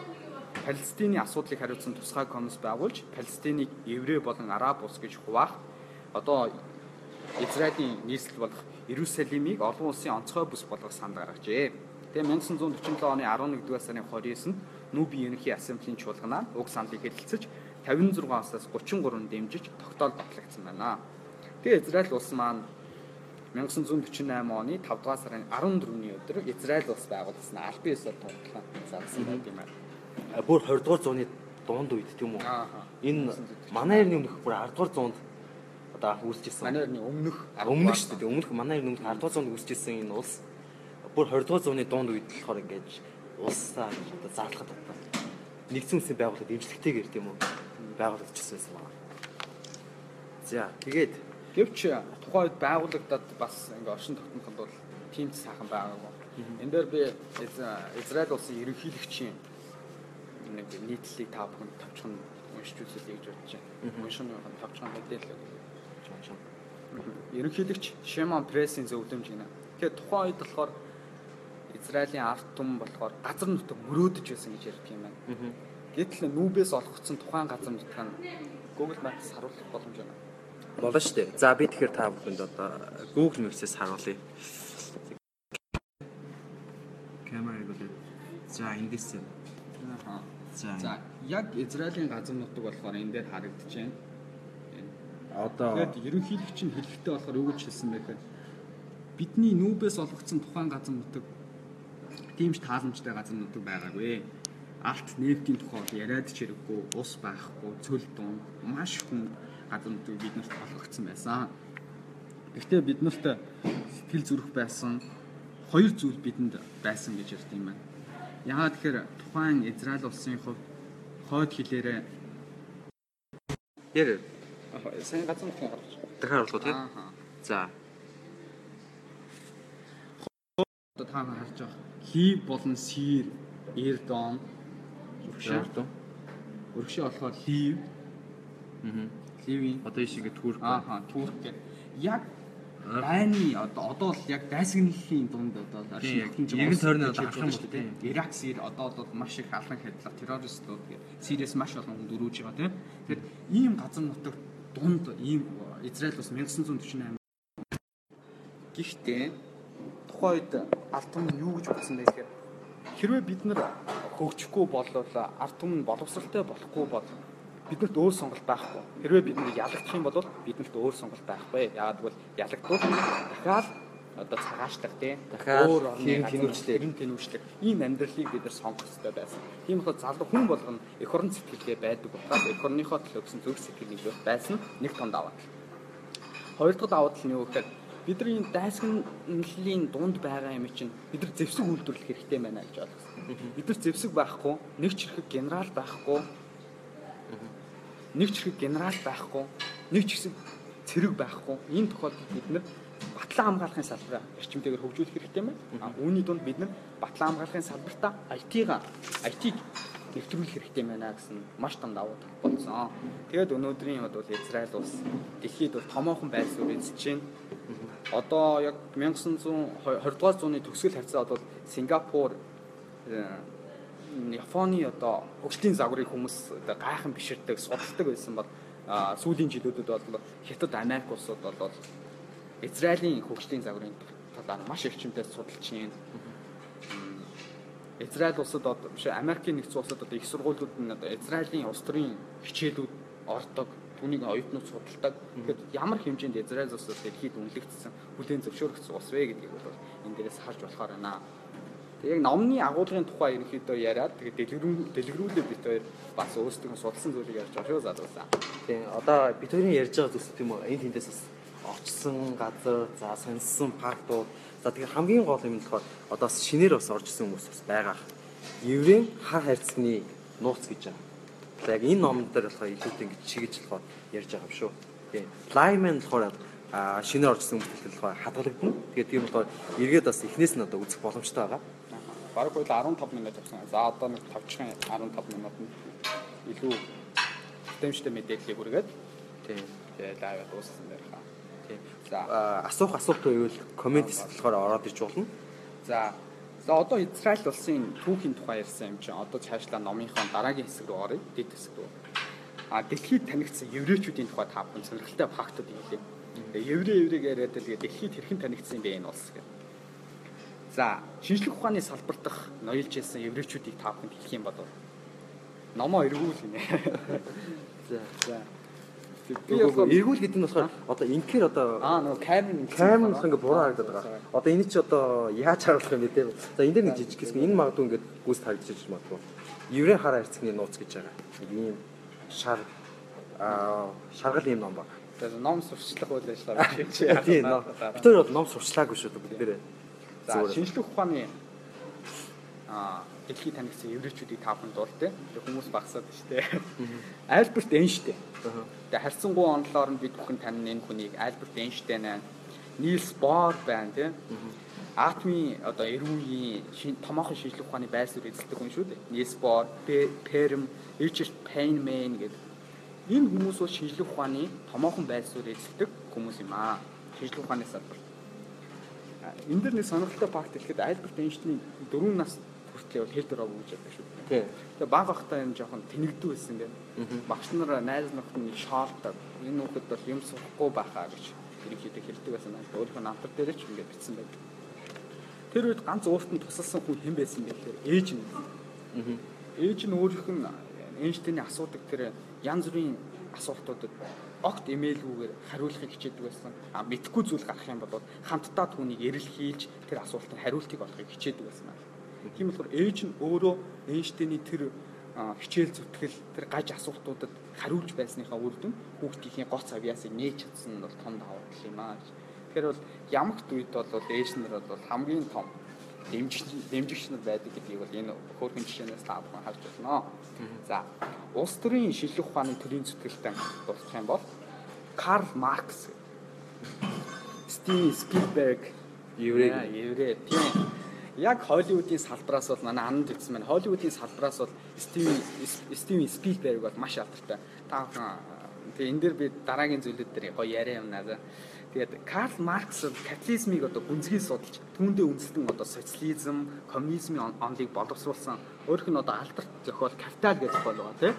S1: Палестины асуудлыг хариуцсан тусгай комисс байгуулж Палестиныг еврей болон араб улс гэж хуваах одоо Израилийн нийслэл болох Иерусалимыг олон улсын онцгой бүс болгох санд гаргажээ. Тэгээ 1947 оны 11-р сарын 29-нд Нүүбийн ерөнхий ассамблеийн чуулганаар уг сандыг хэлэлцэж 56-аас 33 дэмжиж тогтоол батлагдсан байна. Тэгээ Израиль улс маань 1948 оны 5 дугаар сарын 14-ний өдөр Израиль улс байгуулсан албан ёсоор тунгалан зарсан байт юм аа.
S2: Бүр 20 дугаар зууны дунд үед тийм үү? Энэ манай эртний өмнөх бүр 10 дугаар зуунд одоо үүсчихсэн.
S1: Манай эртний өмнөх
S2: өмнөх шүү дээ. Өмнөх манай эртний өмнөх 10 дугаар зуунд үүсчихсэн энэ улс бүр 20 дугаар зууны дунд үед болохоор ингэж улсаа одоо заалахад одоо нэгдсэн улсын байгууллагад имжлэгтэйгээр тийм үү? Байгуулагдчихсан байсан байна. За тэгээд
S1: Гэвч тухайн үед байгуулагдаад бас ингээ оршин тогтноход бол тийм сайхан байгаагүй. Энэ дээр би Израиль улсын ерөнхийлөгчийн нэг нийтлэлийг та бүхэнд тавчхан уншиж үзүүлье гэж бодож байна. Уншин тавчхан мэдээлэл уншин. Ерөнхийлөгч Шемон прессийн зөвлөмж гинэ. Тэгэхээр тухайн үед болохоор Израилийн ард түмэн болохоор газар нутаг мөрөөдөж байсан гэж ярьдаг юм байна. Гэтэл нүүбээс олгогдсон тухайн газар нутаг нь Google Maps харуулах боломж байна
S2: болно шүү дээ. За би тэгэхээр та бүхэнд одоо Google Maps-ээс харуулъя. Камерыг үлээ. За эндээс.
S1: Аа. За. За яг Израилийн газар нутаг болохоор энэ дээр харагдаж байна.
S2: Одоо
S1: тэгээд ерөнхийлөгч нь хэлэхдээ болохоор юу гэж хэлсэн бэ гэхээр бидний нүүбээс олгогдсон тухайн газар нутаг тийм ч тааламжтай газар нутаг байгаагүй. Алт нефтийн тухай яриад ч хэрэггүй, ус байхгүй, цөл дуун, маш хүн гадна нутгийг биднэрт олгогдсон байсан. Гэхдээ биднэрт сэтгэл зүрх байсан хоёр зүйл бидэнд байсан гэж ярьд юм байна. Яагаад тэгэхээр тухайн Израиль улсын хувьд хойд хилээрээ
S2: яар
S1: сайн газар нутгийг гаргаж
S2: дахиад орлоо тийм. За.
S1: Одоо та харж байгаа. Лив болон Сир, Эрдон,
S2: Өргөшөө.
S1: Өргөшөө болохоор Лив.
S2: Аа.
S1: Ливийн
S2: одоо ишигээ Турк.
S1: Ааха, Турк гэх. Яг дайны одоо одоо л яг дайсагналын дунд одоо
S2: аршин яг тойрны одоо алхам бол тийм.
S1: Ирак Сир одоо бол маш их алхам хадлага террористууд Сириэс маш олон хүн дөрүүж байгаа тийм. Тэгэхээр ийм газар нутаг дунд ийм Израиль бас 1948 Гэхдээ тухайн үед алтан юу гэж бодсон бэ гэхээр хэрвээ бид нар хөгжихгүй болвол ард түмэн боловсралтай болохгүй бол биднэрт өөр сонголт байхгүй. Хэрвээ бид нэг ялагдах юм бол биднэрт өөр сонголт байхгүй. Яагаад гэвэл ялагдвал дахиад одоо цагаачлах тий
S2: дахиад хэм тэнүүчлэг
S1: хэм тэнүүчлэг ийм амьдралыг бид нар сонгох хэрэгтэй байсан. Тийм болохоор залуу хүн болгоно эх орон сэтгэлдээ байдаг учраас эх орныхоо төлөө гэсэн зүрх сэтгэлийг байсан нэг том даваа. Хоёр дахь даваа нь юу гэхээр бидний дайсагналын дунд байгаа юм чинь бид нар зэвсэг үйлдвэрлэх хэрэгтэй байна гэж ойлгосон. Бид нар зэвсэг байхгүй, нэг ч хэрэг генерал байхгүй, нэг ч хэрэг генерал байхгүй, нэг ч хэсэг цэрэг байхгүй. Энэ тохиолдолд бид нэр батлан хамгаалахын салбараа эрчимтэйгээр хөгжүүлэх хэрэгтэй байна. Үүний дунд бид нар батлан хамгаалахын салбартаа IT-га IT-г нэвтрүүлэх хэрэгтэй байна гэсэн маш том давуу тал болсон. Тэгээд өнөөдрийн юмд бол Израиль улс дэлхийд бол томоохон байр суурь эзэж байна. Одоо яг 1920 дугаар зууны төгсгөл харьцаад бол Сингапур э, Японы одоо хөгжлийн загварыг хүмүүс одоо гайхан биширдэг, судалдаг байсан бол сүүлийн жилүүдэд бол Хятад, Америк улсууд бол Израилийн хөгжлийн загварын талаар маш эрчимтэй судалж байна. Израиль улсад одоо биш Америкийн нэгдсэн улсад одоо их сургуулиуд нь одоо Израилийн улс төрийн хичээлүүд ордог түүнийг оюутнууд судалдаг. Тэгэхээр ямар хэмжээнд Израиль улс дэлхийд үнэлэгдсэн, бүлээн зөвшөөрөгдсөн улс вэ гэдгийг бол энэ дээрээс харж болохоор байна. Тэг яг номны агуулгын тухай ерөнхийдөө яриад тэгээ дэлгэрүү дэлгэрүүлээ бит хоёр бас өөрсдөө судалсан зүйлийг ярьж байгаа шүү залуусаа.
S2: Тийм одоо бит хоёрын ярьж байгаа зүйлс тийм үү энэ тэндээс бас очсон газар за сонсон паркууд за тэгээ хамгийн гол юм нь болохоор одоо шинээр бас орж исэн хүмүүс бас байгаа. Еврейн хар хайрцагны нууц гэж байгаа. За яг энэ номон дээр болохоор илүүтэй ингэж чигэж болохоор ярьж байгаа юм шүү. Тийм. Lyman болохоор а шинээр орж ирсэн хүмүүст болохоор хадгалагдана. Тэгээд тийм болохоор эргээд бас эхнээс нь одоо үзэх боломжтой байгаа.
S1: Бараг хөл 15 минут явсан. За одоо нэг товчхон 15 минут нь илүү системтэй мэдээллийг хүргээд
S2: Тийм.
S1: тэгээ лайв дууссан байх.
S2: Тийм.
S1: За
S2: асуух асуулт байвал комент болохоор ороод иж болно.
S1: За за одоо Израиль улсын түүхийн тухай ярьсан юм чинь одоо цаашлаа номынхон дараагийн хэсэг рүү оръё. Дэд хэсэг рүү. А дэлхийд танигдсан еврейчүүдийн тухай та бүхэн сонирхолтой фактууд хэлээ. Еврей еврейг яриад л дэлхийд хэрхэн танигдсан бэ энэ улс гэх. За шинжлэх ухааны салбар дах ноёлж ирсэн еврейчүүдийг та бүхэнд хэлэх юм бол номоо эргүүл гинэ. [laughs]
S2: За.
S1: За
S2: эргүүл гэдэг нь болохоор одоо инхээр одоо
S1: аа нөгөө камер
S2: камер ингээ буруу харагдаад байгаа. Одоо энэ чи одоо яаж харуулах юм бэ те? За энэ дээр нэг жижиг хэсэг энэ магадгүй ингээ гүйс харагдчих магадгүй. Еврей хараа хэрцгний нууц гэж байгаа. Ийм шар аа шаргал ийм ном баг.
S1: Тэгээ ном сурчлах үйл ажиллагаа [laughs] биш чи.
S2: Тийм ном. Бид хоёр бол ном сурчлаагүй шүү дээ бүгд нэрээ.
S1: За шинжлэх ухааны аа дэлхийд танигдсан еврейчүүдийг та бүхэн дуртай. Тэгээ хүмүүс багсаад штэ. Альберт Эйнштейн. Тэгээ харьцангуй онлоор нь бид бүхэн тань энэ хүнийг Альберт Эйнштейн аа Нилс Бор байна тий. Атомын одоо шин- томоохон шинжлэх ухааны байр суурь эзэлдэг хүн шүү дээ. Нилс Бор, Пе- Перм, Ричард Пейнман гэдэг энэ хүмүүс бол шинжлэх ухааны томоохон байр суурь эзэлдэг хүмүүс юм аа. Шинжлэх ухааны салбар. А, энэ дэр нэг сонирхолтой факт хэлэхэд Альберт Эйнштейн 4 нас хүртэл бол хэл дөрөв гэж байдаг шүү.
S2: Тийм.
S1: Тэгээ баг ахтай юм жоохон тэнэгдүү байсан гэх. Багш нар найз нөхд нь шаалдаг. Энэ хүүхэд бол юм сурахгүй байхаа гэж ерөнхийдөө хэлдэг байсан байна. Өөрийнхөө намтар дээр ч ингээд бичсэн байдаг. Тэр үед ганц уурт нь тусалсан хүн хэн байсан бэ гэхээр ээж нь. Ээж нь өөрийнх нь Эйнштейний асуудаг тэр янз бүрийн асуултуудад огт имэйлгүйгээр хариулахыг хичээдэг байсан. А мэдхгүй зүйл гарах юм бол хамтдаа түүнийг эрэл хийлж тэр асуултанд хариултыг олохыг хичээдэг байсан. Тийм болохоор ээж нь өөрөө Эйнштейний тэр хичээл зүтгэл тэр гаж асуултуудад хариулж байсныхаа үр дүн хүүхдийн гоц авьяасыг нээж чадсан нь бол том давуу тал юм аа. гэж. Тэгэхээр бол ямагт үед бол ээж нар бол хамгийн том дэмжигч дэмжигч нар байдаг гэдгийг бол энэ хөөрхөн жишээнээс та бүхэн харж байна. За улс төрийн шинжлэх ухааны төрийн зүтгэлтэй дуусах юм бол Карл Маркс, Стивен Спилберг
S2: Еврей.
S1: Еврей. Тийм. Яг Холливуудын салбараас бол манай анд гэсэн маань Холливуудын салбараас бол Стивен Стивен Спилберг бол маш алдартай. Та бүхэн тэгээ энэ дээр би дараагийн зүйлүүд дээр гоё яриа юм надаа. Тэгээд Карл Маркс капитализмыг одоо гүнзгий судалж түүндээ үндэстэн одоо социализм, коммунизмын он- онолыг боловсруулсан өөрөх нь одоо алдарт зохиол капитал гэж зохиол байгаа тийм.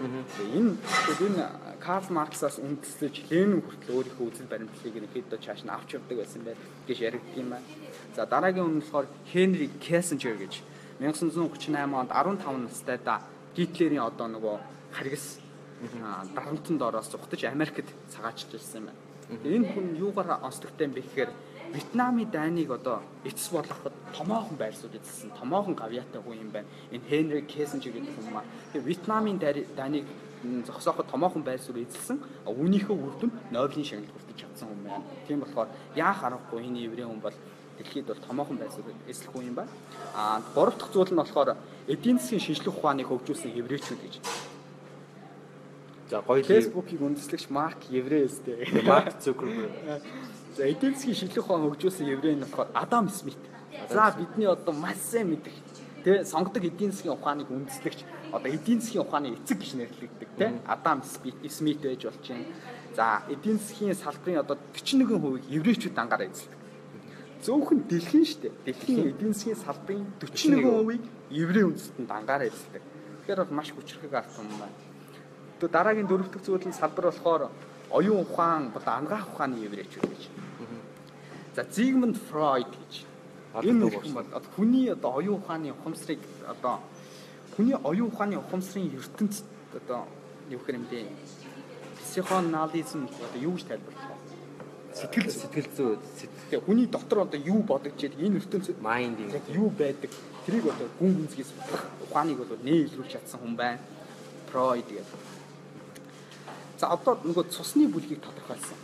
S1: Энэ тэгээд энэ Карл Марксаас үндэслэж Ленин хүртэл өөрийнхөө үзэл баримтлалыг ерөнхийдөө чааш нь авч явдаг байсан байл гэж яригддаг юм байна. За дараагийн нь болохоор Хенри Кессенджер гэж 1938 онд 15 настайдаа Гитлерийн одоо нөгөө харгас аа, дарамтанд ороод зүхтэж Америкт цагаачилж ирсэн юм байна. Энэ хүн юугаар онцлогтой юм бэ гэхээр Вьетнамын дайныг одоо эцэс болгоход томоохон байр суурь эзэлсэн томоохон гавьяатай хүн юм байна. Энэ Хенри Кессенджер гэдэг хүн маа. Тэгээ Вьетнамын дайныг зогсооход томоохон байр суурь эзэлсэн. а Үүнийхээ үр дүн Нобелийн шагналд хүртэж чадсан хүн байна. Тийм болохоор яах аргагүй энэ еврей хүн бол дэлхийд бол томоохон байр суурь эзлэх хүн юм байна. Аа гурав дахь зүйл нь болохоор эдийн засгийн шинжлэх ухааныг хөгжүүлсэн еврейчүүд гэж.
S2: За гоё
S1: Facebook-ийг үндэслэгч Марк Еврейстэй.
S2: Марк Цукерберг. [laughs]
S1: За эдийн засгийн шинжлэх ухаан хөгжүүлсэн еврей нь болохоор Адам Смит. За бидний одоо маш сайн мэдих тэ сонгодог эдийн засгийн ухааныг үндэслэгч одоо эдийн засгийн ухааны эцэг гэж нэрлэгддэг тэ Адам Смит байж болж байна. За эдийн засгийн салбарын одоо 41% еврейчүүд ангараа эзэлдэг. Зөвхөн дэлхийн шүү дээ. Дэлхийн эдийн засгийн салбарын 41%-ийг еврей үндэстэн ангараа эзэлдэг. Тэгэхээр бол маш хүчрхэг арга юм байна. Тэгээ дараагийн дөрөв дэх зүйл нь салбар болохоор оюун ухаан, одоо ангаах ухааны еврейчүүд гэж. За Зигмунд Фройд гэж. Энэ бол одоо хүний одоо оюун ухааны ухамсарыг одоо хүний оюун ухааны ухамсарын ертөнцид одоо юу гэх юм бэ? Психоанализм одоо юу гэж тайлбарлах вэ?
S2: Сэтгэл сэтгэл зүй
S1: Тэгээ хүний дотор одоо юу бодож яадаг энэ ертөнцид
S2: майнд
S1: юу байдаг тэрийг одоо гүн гүнзгий судлах ухааныг бол нээлтгүүлж чадсан хүн байна. Фройд гэдэг. За одоо нөгөө цусны бүлгийг тодорхойлсон.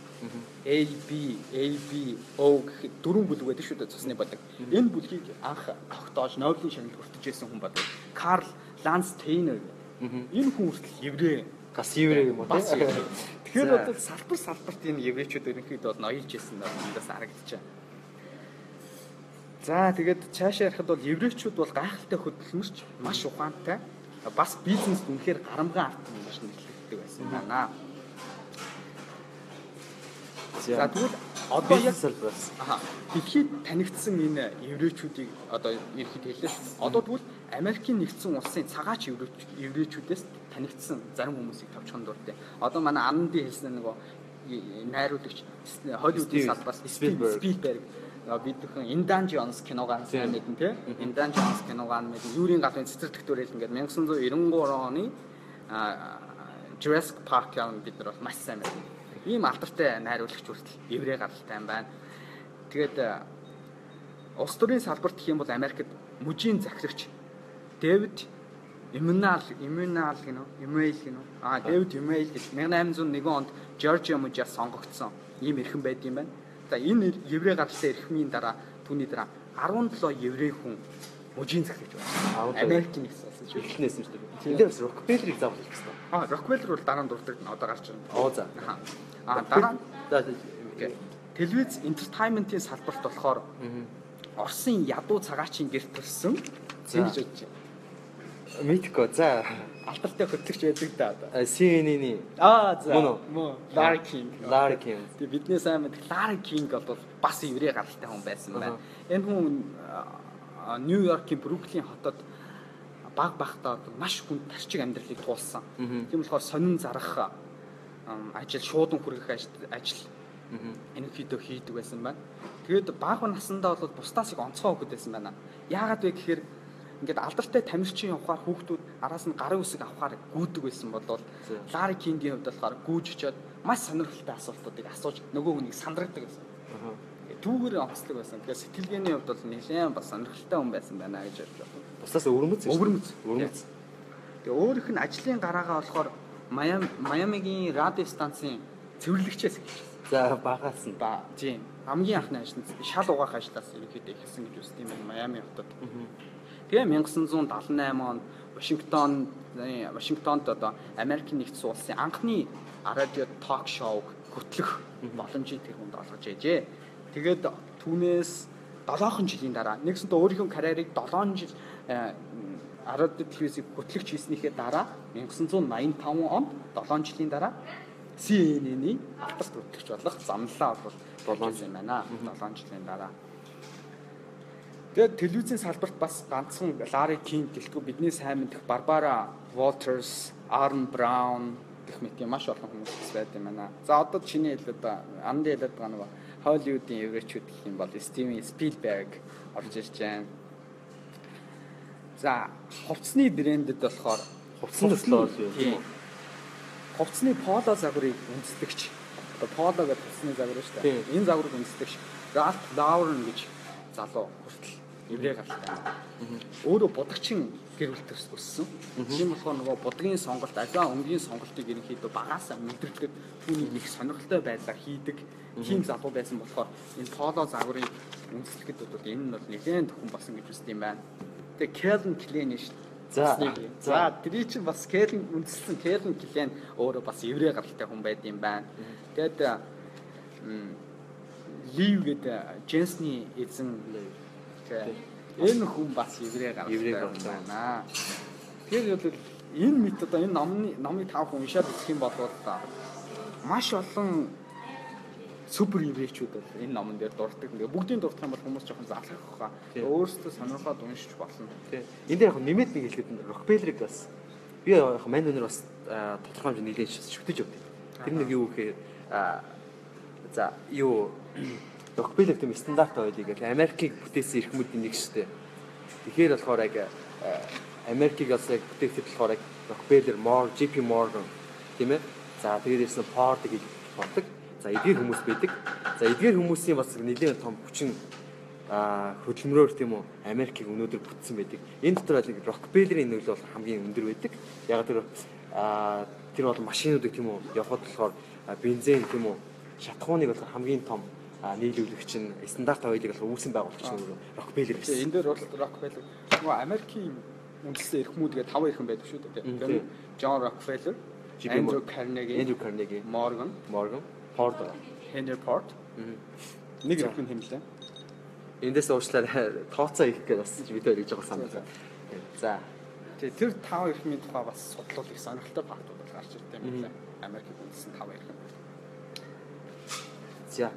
S1: A B A B O гэх дөрвөн бүлэг байдаг шүү дээ цусны бүлэг. Энэ бүлгийг анх тогтоож Нобелийн шагналд хүртэж ирсэн хүн бод. Карл Ланстейнер. Энэ хүн хүртэл еврей
S2: бас еврей юм уу
S1: бас. [laughs] Тэгэхээр бол салбар салбарт энэ еврейчүүд ерөнхийдөө бол ноёлж исэн нь эндээс харагдчихэ. За тэгээд цаашаа ярихад бол еврейчүүд бол гайхалтай хөдөлмөрч маш ухаантай бас бизнест үнэхээр гарамган арт юм шиг нэрлэгддэг байсан байна. За тэгвэл одоо яг
S2: салбараас
S1: Аха. Дэлхийд танигдсан энэ еврейчүүдийг одоо ерхэд хэлээ. Одоо тэгвэл Америкийн нэгдсэн улсын цагаач еврейч- еврейчүүдээс танигдсан зарим хүмүүсийг тавьчихсан дуртай. Одоо манай Анди хэлсэн и- найруулагч Холливуудын салбарт
S2: Спилберг.
S1: А, бидхэн Индан Джонс киногаа сайн мэдэн тий. Индан Джонс киногаа мэдэн Юурийн галын цэцэрлэг төрөл ингээд 1993 оны Jurassic Park яам бид нар бол маш сайн мэдэн. Ийм алдартай найруулагч хүртэл еврей гаралтай юм байна. Тэгээд а, улс төрийн салбарт гэх юм бол Америкт мужийн захирагч Дэвид Иммунал Иммунал гинөө Имэйл гинөө а Дэвид Имэйл гэж 1801 онд Жоржиа мужаас сонгогдсон ийм эрхэм байд юм байна. За энэ еврей гаралтай эрхмийн дараа түүний дараа 17 еврей хүн мужийн захирагч байна.
S2: 17.
S1: Америкийн нэгсэн улс шүү.
S2: эхлэнээс нь шүү дээ. Энд дээр бас Рокфеллерийг заавал хэлэх хэрэгтэй.
S1: А Рокфеллер бол дараа нь дуртай одоо гарч ирнэ.
S2: Оо за.
S1: Аха. А дараа нь. Телевиз entertainment-ийн салбарт болохоор Оросын ядуу цагаачийн гэрт төрсөн
S2: За.
S1: зэнгж бодож байна.
S2: Митко за
S1: Алтартай хөтлөгч байдаг да одоо.
S2: CNN-ийн
S1: Аа за.
S2: Мөн.
S1: Larry King. Тэгээ бидний сайн мэдэх Larry King бол бас еврей гаралтай хүн байсан байна. Энэ хүн Нью-Йоркийн Бруклин хотод баг багтаа маш хүн тарчиг амьдралыг туулсан. Тийм болохоор сонин зарах ажил шуудан хүргэх ажил энэхийдөө хийдэг байсан байна. Тэгээд бага насндаа бол бусдаас их онцгой хөгд байсан байна. Яагаад вэ гэхээр ингээд алдартай тамирчин явахаар хүүхдүүд араас нь гарын үсэг авахаар гүйдэг байсан бол Лари Кингийн хувьд болохоор гүйж очиод маш сонирхолтой асуултуудыг асууж нөгөө хүнийг сандрагдаг байсан. Түүгээр онцлог байсан. Тэгэхээр сэтгэлгээний хувьд бол нэлээд бас сонирхолтой хүн байсан байна гэж бодож байна.
S2: Бусдаас өвөрмөц.
S1: Өвөрмөц.
S2: Өвөрмөц.
S1: Тэгээ өөрөх нь ажлын гараагаа болохоор Майами Майамигийн радио станцын цэвэрлэгчээс эхэлсэн.
S2: За багаас нь.
S1: Ба тийм хамгийн анхны ажил нь шал угаах ажлаас ерөнхийдөө эхэлсэн гэж үздэг юм байна Майами хотод. Тэгээ 1978 онд Вашингтон Вашингтонд одоо Америкийн нэгдсэн улсын анхны радио ток шоуг хөтлөх боломжийг тэр хүнд олгож ээжээ. Тэгээд түүнээс 7 жилийн дараа нэгсэнтэй өөрийнхөө карьерийг 7 жил э, радио телевизийг хөтлөгч хийснийхээ дараа 1985 онд 7 жилийн дараа CNN-ийн алдарт хөтлөгч болох замлаа бол болж юм байна. 7 жилийн дараа. Тэгээд телевизийн салбарт бас ганцхан Larry King гэлтгүй бидний сайн мэдэх Barbara Walters, Aaron Brown гэх мэт юм маш олон хүмүүс бас байд юм байна. За одоо чиний хэлээд ба анд хэлээд байгаа нэг Hollywood-ийн еврейчүүд гэх юм бол Steven Spielberg орж ирж байна. За хувцсны брэндэд болохоор
S2: Хувцсан төслөө юу.
S1: Хувцсны поло загварыг үндэслэгч. Одоо поло гэдэг хувцсны загвар шүү дээ. Энэ загварыг үндэслэгч Ralph Lauren гэж залуу хүртэл еврей гаралтай. Өөрөө будагчин гэр бүл төрс өссөн. Тийм болохоор нөгөө будгийн сонголт, аливаа өнгийн сонголтыг ерөнхийдөө багаасаа мэдэрдэг, түүний их сонирхолтой байдлаар хийдэг тийм залуу байсан болохоор энэ поло загварыг үндэслэхэд бол энэ нь бол нэлээд төхөн болсон гэж үздэг юм байна. Тэгээ Kevin Klein шүү дээ.
S2: За.
S1: За тэрий чинь бас Кэлен үндэслэн Кэлен Клен өөрөө бас еврей гаралтай хүн байд юм байна. Тэгээд м, Лив гэдэг Дженсний эзэн тэгээ энэ хүн бас еврей гаралтай байна. Тэгэхээр бол энэ мэт одоо энэ номны номыг тав хүн уншаад үзэх юм бол та маш олон супер еврейчүүд бол энэ номон дээр дурддаг. Тэгээ бүгдийн дурдах юм бол хүмүүс жоохон залхах хаа. Өөрсдөө сонирхоод уншиж болно.
S2: Энд дээр яг нэмээд нэг хэлэхэд Рокфеллерийг бас би яг мань өнөр бас тодорхой хэмжээ нэлээд шүтэж өгдөө. Тэр нэг юу гэхээр за юу Рокфеллер тийм стандарт ойлыг яг Америкийг бүтээсэн эрхмүүдийн нэг шүү дээ. Тэгэхээр болохоор яг а, Америкийг бас яг бүтээхэд болохоор яг Rockefeller, Moore, JP Morgan тийм ээ. За тэгээд ирсэн Ford-ыг хийж болдог. За эдгээр хүмүүс байдаг. За эдгээр хүмүүсийн бас нэлээд том хүчин а хөдөлмөрөөр тийм үү Америкийг өнөөдөр бүтсэн байдаг. Энэ дотор бол Rockefeller-ийн нөлөө бол хамгийн өндөр байдаг. Яг тэр а тэр бол машинуудыг тийм үү явахад болохоор бензин тийм үү шатхууныг болохоор хамгийн том нийлүүлэгч нь стандарт хоёлыг болохоор үүсэн байгуулагч нь
S1: Тэгээ
S2: гэсэн.
S1: энэ дээр бол Rockefeller нөгөө Америкийн үндэсний эрхмүүд гэдэг таван эрхэм байдаг шүү дээ. Тэр нь Rockefeller,
S2: JP
S1: Andrew Carnegie,
S2: Andrew Carnegie,
S1: Morgan,
S2: Morgan, Ford.
S1: Henry Ford. Нэг ирэхгүй хэмлээ.
S2: Эндээс уучлаарай [laughs] тооцоо их гэж бас видео хийж байгаа санаа.
S1: За. Тэгээ тэр тав эрхмийн тухай бас судлал их сонирхолтой фактууд гарч ирдэг юм байна. Америкт үндэсэн тав эрхэм.
S2: За.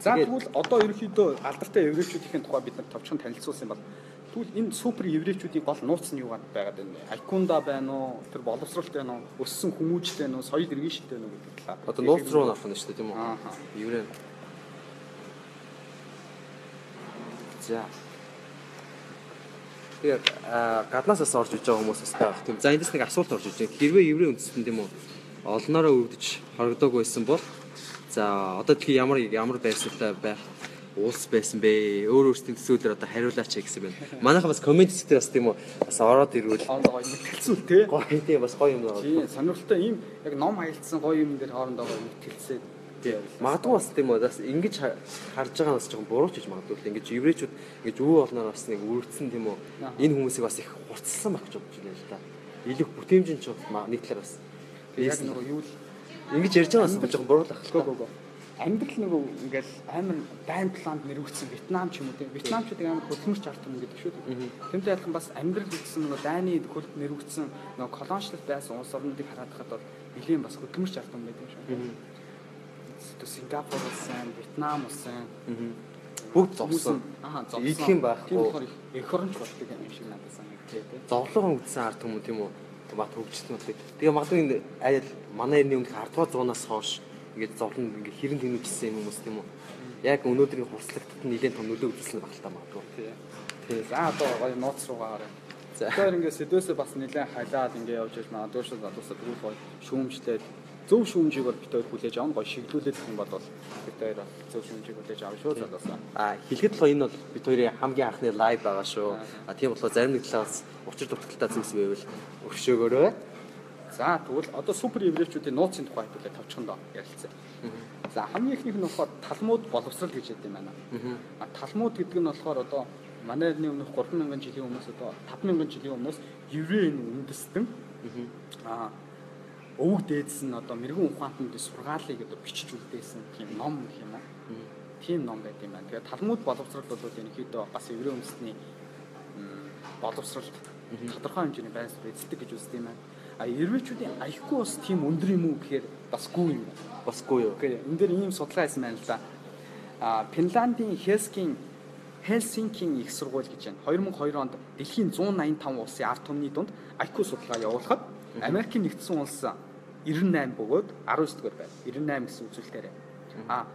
S1: За тэгвэл одоо ерөнхийдөө алдартай еврейчүүдийн тухай бид нар товчхон танилцуулсан юм бол тэгвэл энэ супер еврейчүүдийн гол нууц нь юугаар байгаад байна вэ? Айкунда байна уу? Тэр боловсролт байна уу? Өссөн хүмүүжтэй байна уу? Соёл иргэншилтэй байна уу гэдэг талаар.
S2: Одоо нууц руу нарах нь шүү дээ тийм үү?
S1: Ааха.
S2: Еврей. За. Тэгээд аа, гаднаасаас орж иж байгаа хүмүүс бас байх тийм. За эндээс нэг асуулт орж иж. Хэрвээ еврей үндэстэн тийм үү? Олноороо өвдөж хорогдоог байсан бол за одоо дэлхий ямар ямар байрсалтай байх улс байсан бэ? Өөр өөрсдийн төсөөлөөр одоо хариулаач гэсэн байна. Манайхан бас коммент дээр бас тийм үү? Бас ороод ирвэл
S1: гоё мэтгэлцүүл те.
S2: гоё тийм бас гоё юм байна.
S1: Тийм сонирхолтой ийм яг ном хаялцсан гоё юм дээр хоорондоо гоё мэтгэлцээ. Тийм.
S2: Магадгүй бас тийм үү бас ингэж ха- харж байгаа нас жоохон буруу ч гэж магадгүй л ингэж еврейчүүд ингэж өвөө олноор бас нэг үргэлжсэн тийм үү энэ хүмүүсийг бас их хурцлсан байх гэж бодож байна л да. Илүү бүтээмжийн ч нэг талаар бас
S1: Яг нөгөө юу л
S2: ингэж ярьж байгаа бас жоохон буруу л ах.
S1: Гөө гөө гөө. Амьдрал нөгөө ингээл амар дайн планд нэрвэгдсэн Вьетнам ч юм уу тийм. Вьетнамчууд амар хөдөлмөрч ард юм гэдэг шүү дээ. Тэмтэй адилхан бас амьдрал гэсэн нөгөө дайны хөлд нэрвэгдсэн нөгөө колоничлал байсан улс орнуудыг хараад хахад бол нэлийн бас хөдөлмөрч ард юм байдаг юм шүү. Сингапур улсын, Вьетнам улсын
S2: Бүгд зовсон.
S1: Аа зовсон.
S2: Юм байхгүй.
S1: Эх оронч болдог юм шиг надад санагдав тийм.
S2: Зовлогоо үдсэн ард хүмүүс тийм үү бат хөгжсөн үү. Тэгээ магадгүй айл манай эртний өмнөх 10 дугаар зуунаас хойш ингэж зовлон ингэ хэрэн тэнүүжсэн юм хүмүүс тийм үү. Яг өнөөдрийн хурцлагтад нэлээд том нөлөө үзүүлсэн та магадгүй.
S1: Тий. За одоо гоё нууц руугаа гараа.
S2: За.
S1: Тэгэхээр ингээд сэдвээсээ бас нэлээд халаад ингээд явж ирж магадгүй шүү задуусаа тэгвэл гоё шүүмжлээд зөв шүүмжийг бол бит хоёр хүлээж авах гоё шиглүүлээд юм бол бит хоёр зөв шүүмжийг хүлээж авах шүү задуусаа.
S2: А хэлэхэд бол энэ бол бид хоёрын хамгийн анхны лайв байгаа шүү. А тийм болохоор зарим нэг талаас учир дутагдaltaй зүйлс байвал өршөөгөөрэй.
S1: За тэгвэл одоо супер еврейчүүдийн нууцын тухай хэлээ тавчхандаа ярилцъя. За хамгийн ихнийх нь болохоор талмууд боловсрал гэж яддаг юм байна. А талмууд гэдэг нь болохоор одоо манай эртний өмнөх 3000 жилийн өмнөөс одоо 5000 жилийн өмнөөс еврей үндэстэн а өвөг дээдс нь одоо мэрэгэн ухаантанд сургаалыг одоо бичиж үлдээсэн тийм ном гэх юм аа. Тийм ном байт юм байна. Тэгээд талмууд боловсрал бол ерөнхийдөө бас еврей үндэстний м, боловсралд тодорхой хэмжээний байр суурь эзэлдэг гэж үздэг юм байна. А еврейчүүдийн аяхгүй бас тийм өндөр юм уу гэхээр бас гүү юм байна.
S2: Басгүй юу?
S1: Окей. Энд дээр ийм судалгаа хийсэн байна л да. А Финландийн Хелскин Хелсинкийн их сургууль гэж байна. 2002 онд дэлхийн 185 улсын ард түмний дунд IQ судалгаа явуулахад Америкийн нэгдсэн улс 98 бөгөөд 19 дугаар байна. 98 гэсэн үзүүлэлтээр. А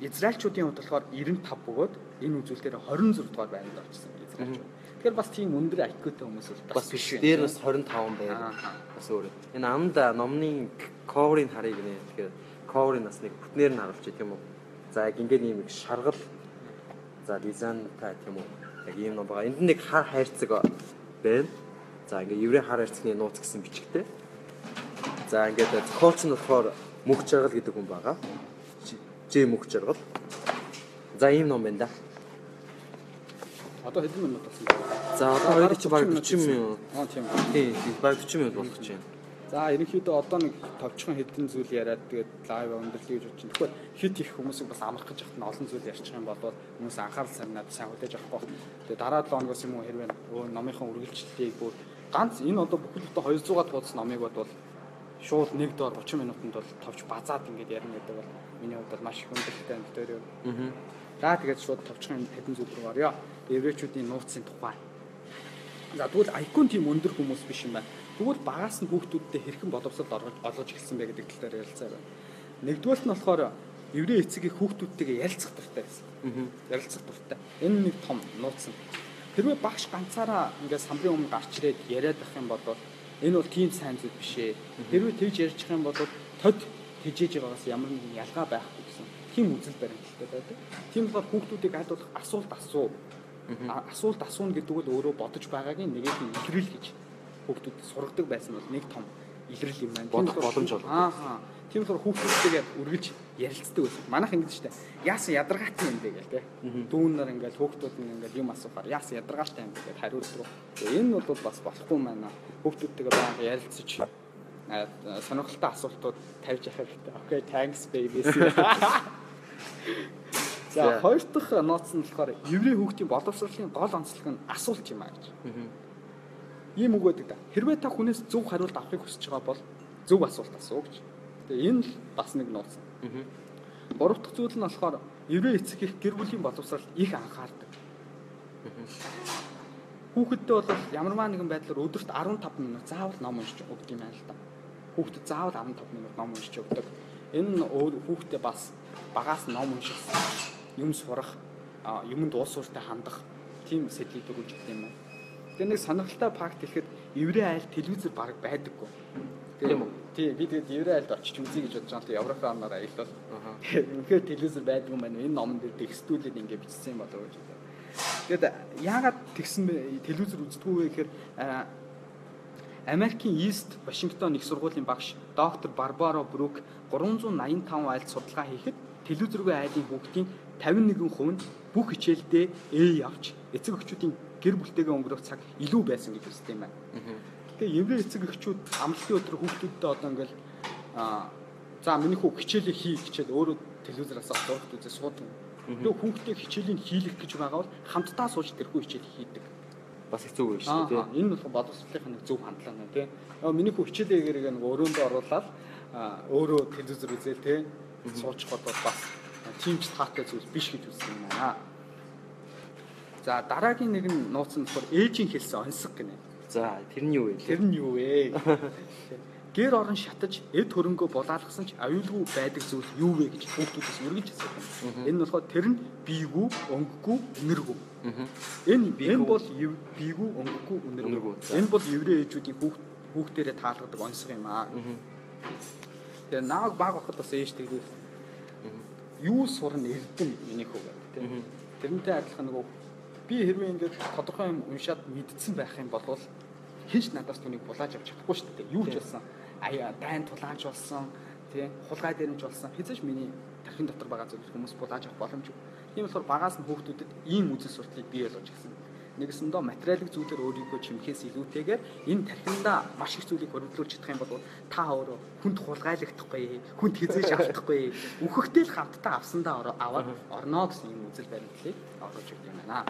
S1: Израильчүүдийн хувьд болохоор 95 бөгөөд энэ үзүүлэлтээр 26 дугаар байранд орчихсон Израильчууд. Тэгэхээр бас тийм өндөр IQ-тэй хүмүүс бол
S2: Бас биш дээр бас 25 байр.
S1: Аа.
S2: Бас өөр. Энэ амда номны cover-ыг харъя гинэ. Тэгэхээр cover-ыг бас нэг бүтнээр нь харуулж тийм үү. За яг ингээд ийм их шаргал за дизайнтай тийм үү. Яг ийм ном байгаа. Энд нэг хар хайрцаг байна. За ингээд еврей хар хайрцагны нууц гэсэн бичгтэй. За ингээд зохиолч нь болохоор мөх жаргал гэдэг хүн байгаа. Ж мөх жаргал. За ийм ном байна да.
S1: Одоо хэдэн минут болсон бэ?
S2: За одоо хоёр чи баг 40 минут.
S1: Аа тийм.
S2: Тийм, баг 40 минут болох гэж байна.
S1: За ерөнхийдөө одоо нэг товчхон хэдэн зүйл яриад тэгээд лайв өндөрлөе гэж бодчих. Тэгэхээр хит их хүмүүсийг бас амрах гэж хатна олон зүйл ярьчих юм бол хүмүүс анхаарал сарнаад сайн хүлээж авахгүй. Тэгээд дараа 7 хоногоос юм уу хэрвээ өө номынхон үргэлжлэлийг бүр ганц энэ одоо бүхэл бүтэн 200-аад хуудас номыг бодвол шууд нэг доор 30 минутанд бол товч базаад ингээд ярина гэдэг бол миний хувьд бол маш хүндрэлтэй юм дээр.
S2: Аа.
S1: За тэгээд шууд товчхон хэдэн зүйл рүү орё. Еврейчүүдийн нууцын тухай. За тэгвэл айкон тийм өндөр хүмүүс биш юм байна. Тэгвэл багаас нь хүүхдүүдтэй хэрхэн боловсрол олгож олгож эхэлсэн бэ гэдэг тал дээр ярилцаа байна. Нэгдүгээрт нь болохоор еврей эцгийн хүүхдүүдтэйгээ ярилцах дуртай байсан. Ярилцах дуртай. Энэ нэг том нууц. Хэрвээ багш ганцаараа ингээд самбарын өмнө гарч ирээд яриад ах юм бол энэ бол тийм сайн зүйл биш ээ. Хэрвээ тэгж ярьж ах юм бол тод тэжээж байгаагаас ямар нэгэн ялгаа байхгүй гэсэн тийм үзэл баримталтай байдаг. Тийм болохоор хүүхдүүдийг айлуулах асуулт асуу. Асуулт асууна гэдэг бол өөрөө бодож байгаагийн нэг их илрэл гэж хүүхдүүд сургадаг байсан бол нэг том илрэл юм байна.
S2: Бодох боломж олгодог.
S1: Аа. Тийм болохоор хүүхдүүдтэйгээ үргэлж ярилцдаг байсан. Манайх ингэж штэ. Яасан ядаргаатай юм бэ гэл те. Дүүнээр ингээл хүүхдүүд нь ингээл юм асуухаар яасан ядаргаатай юм бэ гэд хариулдаг. Энэ бол бас болохгүй юм байна. Хүүхдүүдтэйгээ байнга ярилцаж Аа, сонирхолтой асуултууд тавьж явах хэрэгтэй. Окей, thanks babies. [laughs] За хоёр дахь нууц нь болохоор еврей хүүхдийн боловсролын гол онцлог нь асуулт юм аа гэж. Ийм үг байдаг да. Хэрвээ та хүнээс зөв хариулт авахыг хүсэж байгаа бол зөв асуулт асуу гэж. Тэгээ энэ л бас нэг нууц. Гурав дахь зүйл нь болохоор еврей эцэг их гэр бүлийн боловсролд их анхаардаг. Хүүхэдтэй бол ямарваа нэгэн байдлаар өдөрт 15 минут заавал ном уншиж өгдөг юм байна л да. Хүүхдэд заавал 15 минут ном уншиж өгдөг. Энэ нь хүүхдэд бас багаас ном унших, юм сурах, юмд уус ууртай хандах тийм сэтлийг дөрүүлж өгдөг юм байна. Тэгээ нэг сонирхолтой факт ихэд еврей айл телевизээр баг байдаггүй.
S2: Тийм үү?
S1: Тий, би тэгээд еврей айлд очиж үзье гэж бодож байгаа. Тэгээ Европын орноор аялал. Тэгэхээр телевизээр байдаг юм байна. Энэ номон дээр текстүүлээд ингэ бичсэн юм болоо гэж. Тэгэд яагаад тэгсэн бэ? Телевизээр үздэггүй вэ гэхээр Америкийн East Вашингтон их сургуулийн багш доктор Барбаро Брук 385 айлд судалгаа хийхэд телевизргүй айлын хүүхдийн 51% нь бүх хичээлдээ A авч эцэг эхчүүдийн гэр бүлтэйгээ өнгөрөх цаг илүү байсан гэж үздэг юм байна. Тэгээ еврей эцэг эхчүүд амлалтын өдөр хүүхдүүдтэй одоо ингээл аа за миний хүү хичээлээ хий гэчээд өөрөө телевизораас зургт үзээ суудаг. Тэгээ хүүхдээ хичээлийн хийлэх гэж байгаа бол хамтдаа сууж тэрхүү хичээл хийдэг.
S2: Бас хэцүү байх шүү дээ.
S1: энэ бол боловсролынхаа нэг зөв хандлага нэ тий. Миний хүү хичээлээ гэрэг нэг өрөөндөө оруулаад аа өөрөө телевизор үзээл тий. Суучих бол бас тиймч таатай зүйл биш гэж үзсэн юм байна. За дараагийн нэг нь нууц нь болохоор ээжийн хэлсэн онцг гинэ.
S2: За тэр нь юу вэ?
S1: Тэр нь юу вэ? Гэр орон шатаж эд хөрөнгөө булаалгасан ч аюулгүй байдаг зүйл юу вэ гэж хүүхдүүдээс үргэлж асуусан. Энэ нь болохоор тэр нь биегүү, өнгөгүй, үнэргүй. Энэ энэ бол биегүү, өнгөгүй, үнэргүй. Энэ бол еврей ээжүүдийн хүүхд хүүхдэрээ таалгадаг онцгой юм аа. Тэгээ нааг баг бахад бас ээж тэгвэл юу сурна эрдэм миний хүү гэдэг. Тэрнтэй адилхан нөгөө би хэрвээ ингээд тодорхой юм уншаад мэдсэн байх юм бол хинч надаас түүнийг булааж авч чадахгүй шүү дээ. Юу ч болсон аяа дайн тулаанч болсон тий хулгай дээрэмж болсон хязгаарч миний тархин дотор байгаа зүйл хүмүүс булааж авах боломжгүй. Тийм болохоор багаас нь хүүхдүүдэд ийм үзэл сурталыг бий болгож гисэн. Нэгсэндөө материалын зүйлээр өөрийгөө чимхээс илүүтэйгээр энэ тархиндаа маш их зүйлийг хөрвүүлж чадах юм бол та өөрөө хүнд хулгайлагдахгүй, хүнд хизээж автахгүй, үхэхтэй л хамтдаа авсандаа аваад орноо гэсэн юм үзэл баримтлалыг оруулж өгдөг юм байна.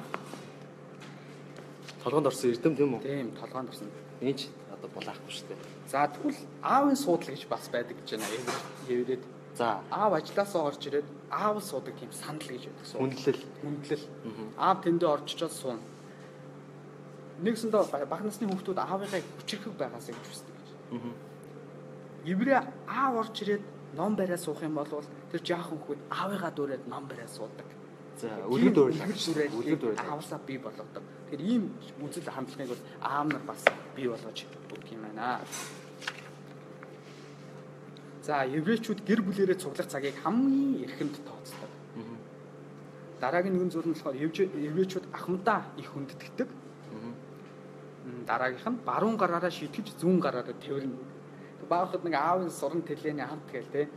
S2: Толгонд орсон эрдэм тийм үү?
S1: Тийм толгоонд орсон.
S2: Энэ ч одоо булаахгүй шүү дээ.
S1: За тэгвэл аавын суудлага гэж бас байдаг гэж байна. Еврейд
S2: За
S1: аав ажилласаа орж ирээд аав суудаг тийм сандал гэж байдаг.
S2: Хүндлэл.
S1: Хүндлэл. Аав тэндээ орчичоод суун. Нэгсэндээ баг насны хүүхдүүд аавыгаа хүчрхэг байгаасаа гэж хүсдэг гэж. Еврей аав орж ирээд ном бариа суух юм бол тэр жаахан хүүхэд аавыгаа дүүрээд ном бариа суудаг.
S2: За үлгэр дуурлаа.
S1: үлгэр
S2: дуурлаа.
S1: аавсаа бий болгодог. Тэгэхээр ийм үзэл хандлагыг бол аав нар бас бий болгож өгдөг юм байна. За еврейчүүд гэр бүлэрээ цуглах цагийг хамгийн эрхэнд тооцдог. Дараагийн нэгэн зүйл нь болохоор еврейчүүд ахмадаа их хүндэтгдэг. Дараагийнх нь баруун гараараа шитгэж зүүн гараараа тэрнэ. Баахад нэг аавын суран тэлээний хамт гээл те.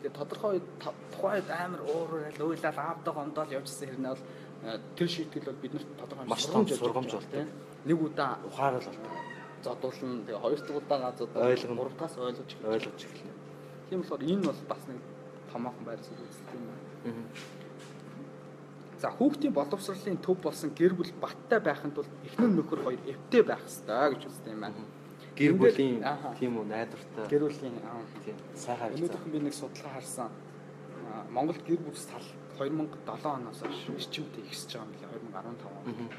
S1: Тэгээ тодорхой та- тухайд амар уурал уйлал аавдаг ондоол явжсэн хэрнээ бол э, тэр шийтгэл бол биднэрт тодорхой
S2: Маш
S1: сургамж тийм. Нэг удаа
S2: Ухаарал бол
S1: зодуулна тэгээ хоёр дахь удаа газуудаа
S2: Ойлгоно.
S1: гурав дахь ойлгож
S2: эхэлнэ.
S1: Тийм болохоор энэ бол бас нэг томоохон байр суурь үздэг юм байна. За хүүхдийн боловсролын төв болсон гэр бүл баттай байхын тулд эхнэр нөхөр хоёр эвтэй байх ёстой гэж үздэг юм байна.
S2: Гэр бүлийн тийм үү найдвартай.
S1: Гэр бүлийн
S2: тийм сайхан харилцаа.
S1: Өнөөдрөх би нэг судалгаа харсан. Монголд гэр бүл сал 2007 оноос хойш эрчимтэй ихсэж байгаа юм билээ 2015 он.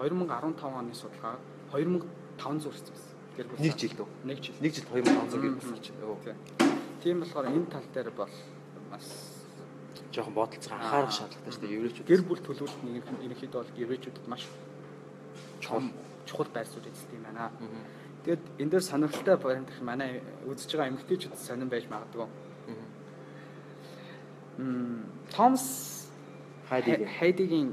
S1: 2015 оны судалгаар 2500 хүрсэн байсан. Гэр бүл
S2: Нэг жил үү?
S1: Нэг жил.
S2: Нэг жил 2500 гэр бүл.
S1: Тийм болохоор энэ тал дээр бол бас
S2: Жохон бодолцоо анхаарах шаардлагатай шүү дээ. Еврейчүүд.
S1: гэр бүл төлөвлөлт нэг ерөнхийдөө бол гэрээчүүдэд маш чухал чухал байр суурь эзэлдэг юм байна. Тэгэд энэ дээр сонирхолтой баримт гэх манай үзэж байгаа эмэгтэйчүүд сонирн байж магадгүй. Мм Томс
S2: Хайдигийн.
S1: Хайдигийн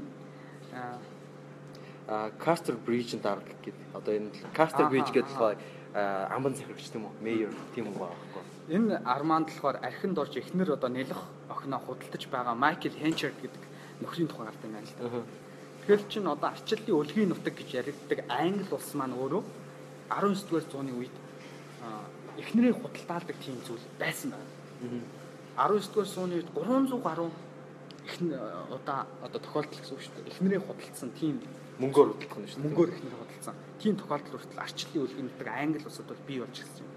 S2: А Кастер Брижийн дарга гэдэг. Одоо энэ Кастер Бриж гэдэг
S1: ааха.
S2: А, амбан захирагч тийм үү? Мэйер тийм үү байхгүй.
S1: энэ арманд болохоор архинд орж эхнэр одоо нэлэх охиноо худалдаж байгаа Майкл Хенчерд гэдэг нөхрийн тухай гардаг юм байна л да. Тэгэхээр чин одоо арчлалын үлгийн нутаг гэж яригддаг Англи улс маань өөрөө 19 дугаар зууны үед эхнэрээ худалдаалдаг тийм зүйл байсан байна. 19 дугаар сууны үед 300 гаруй эхн удаа одоо тохиолдол гэсэн үг шүү дээ. Эхнэрээ худалдсан тийм
S2: Мөнгөөр хөдлөх нь шүү дээ.
S1: мөнгөөр эхнэрээ худалдсан. Тийм тохиолдол хүртэл арчлалын үлгэн нутаг англи улсад бол бий болж ирсэн юм.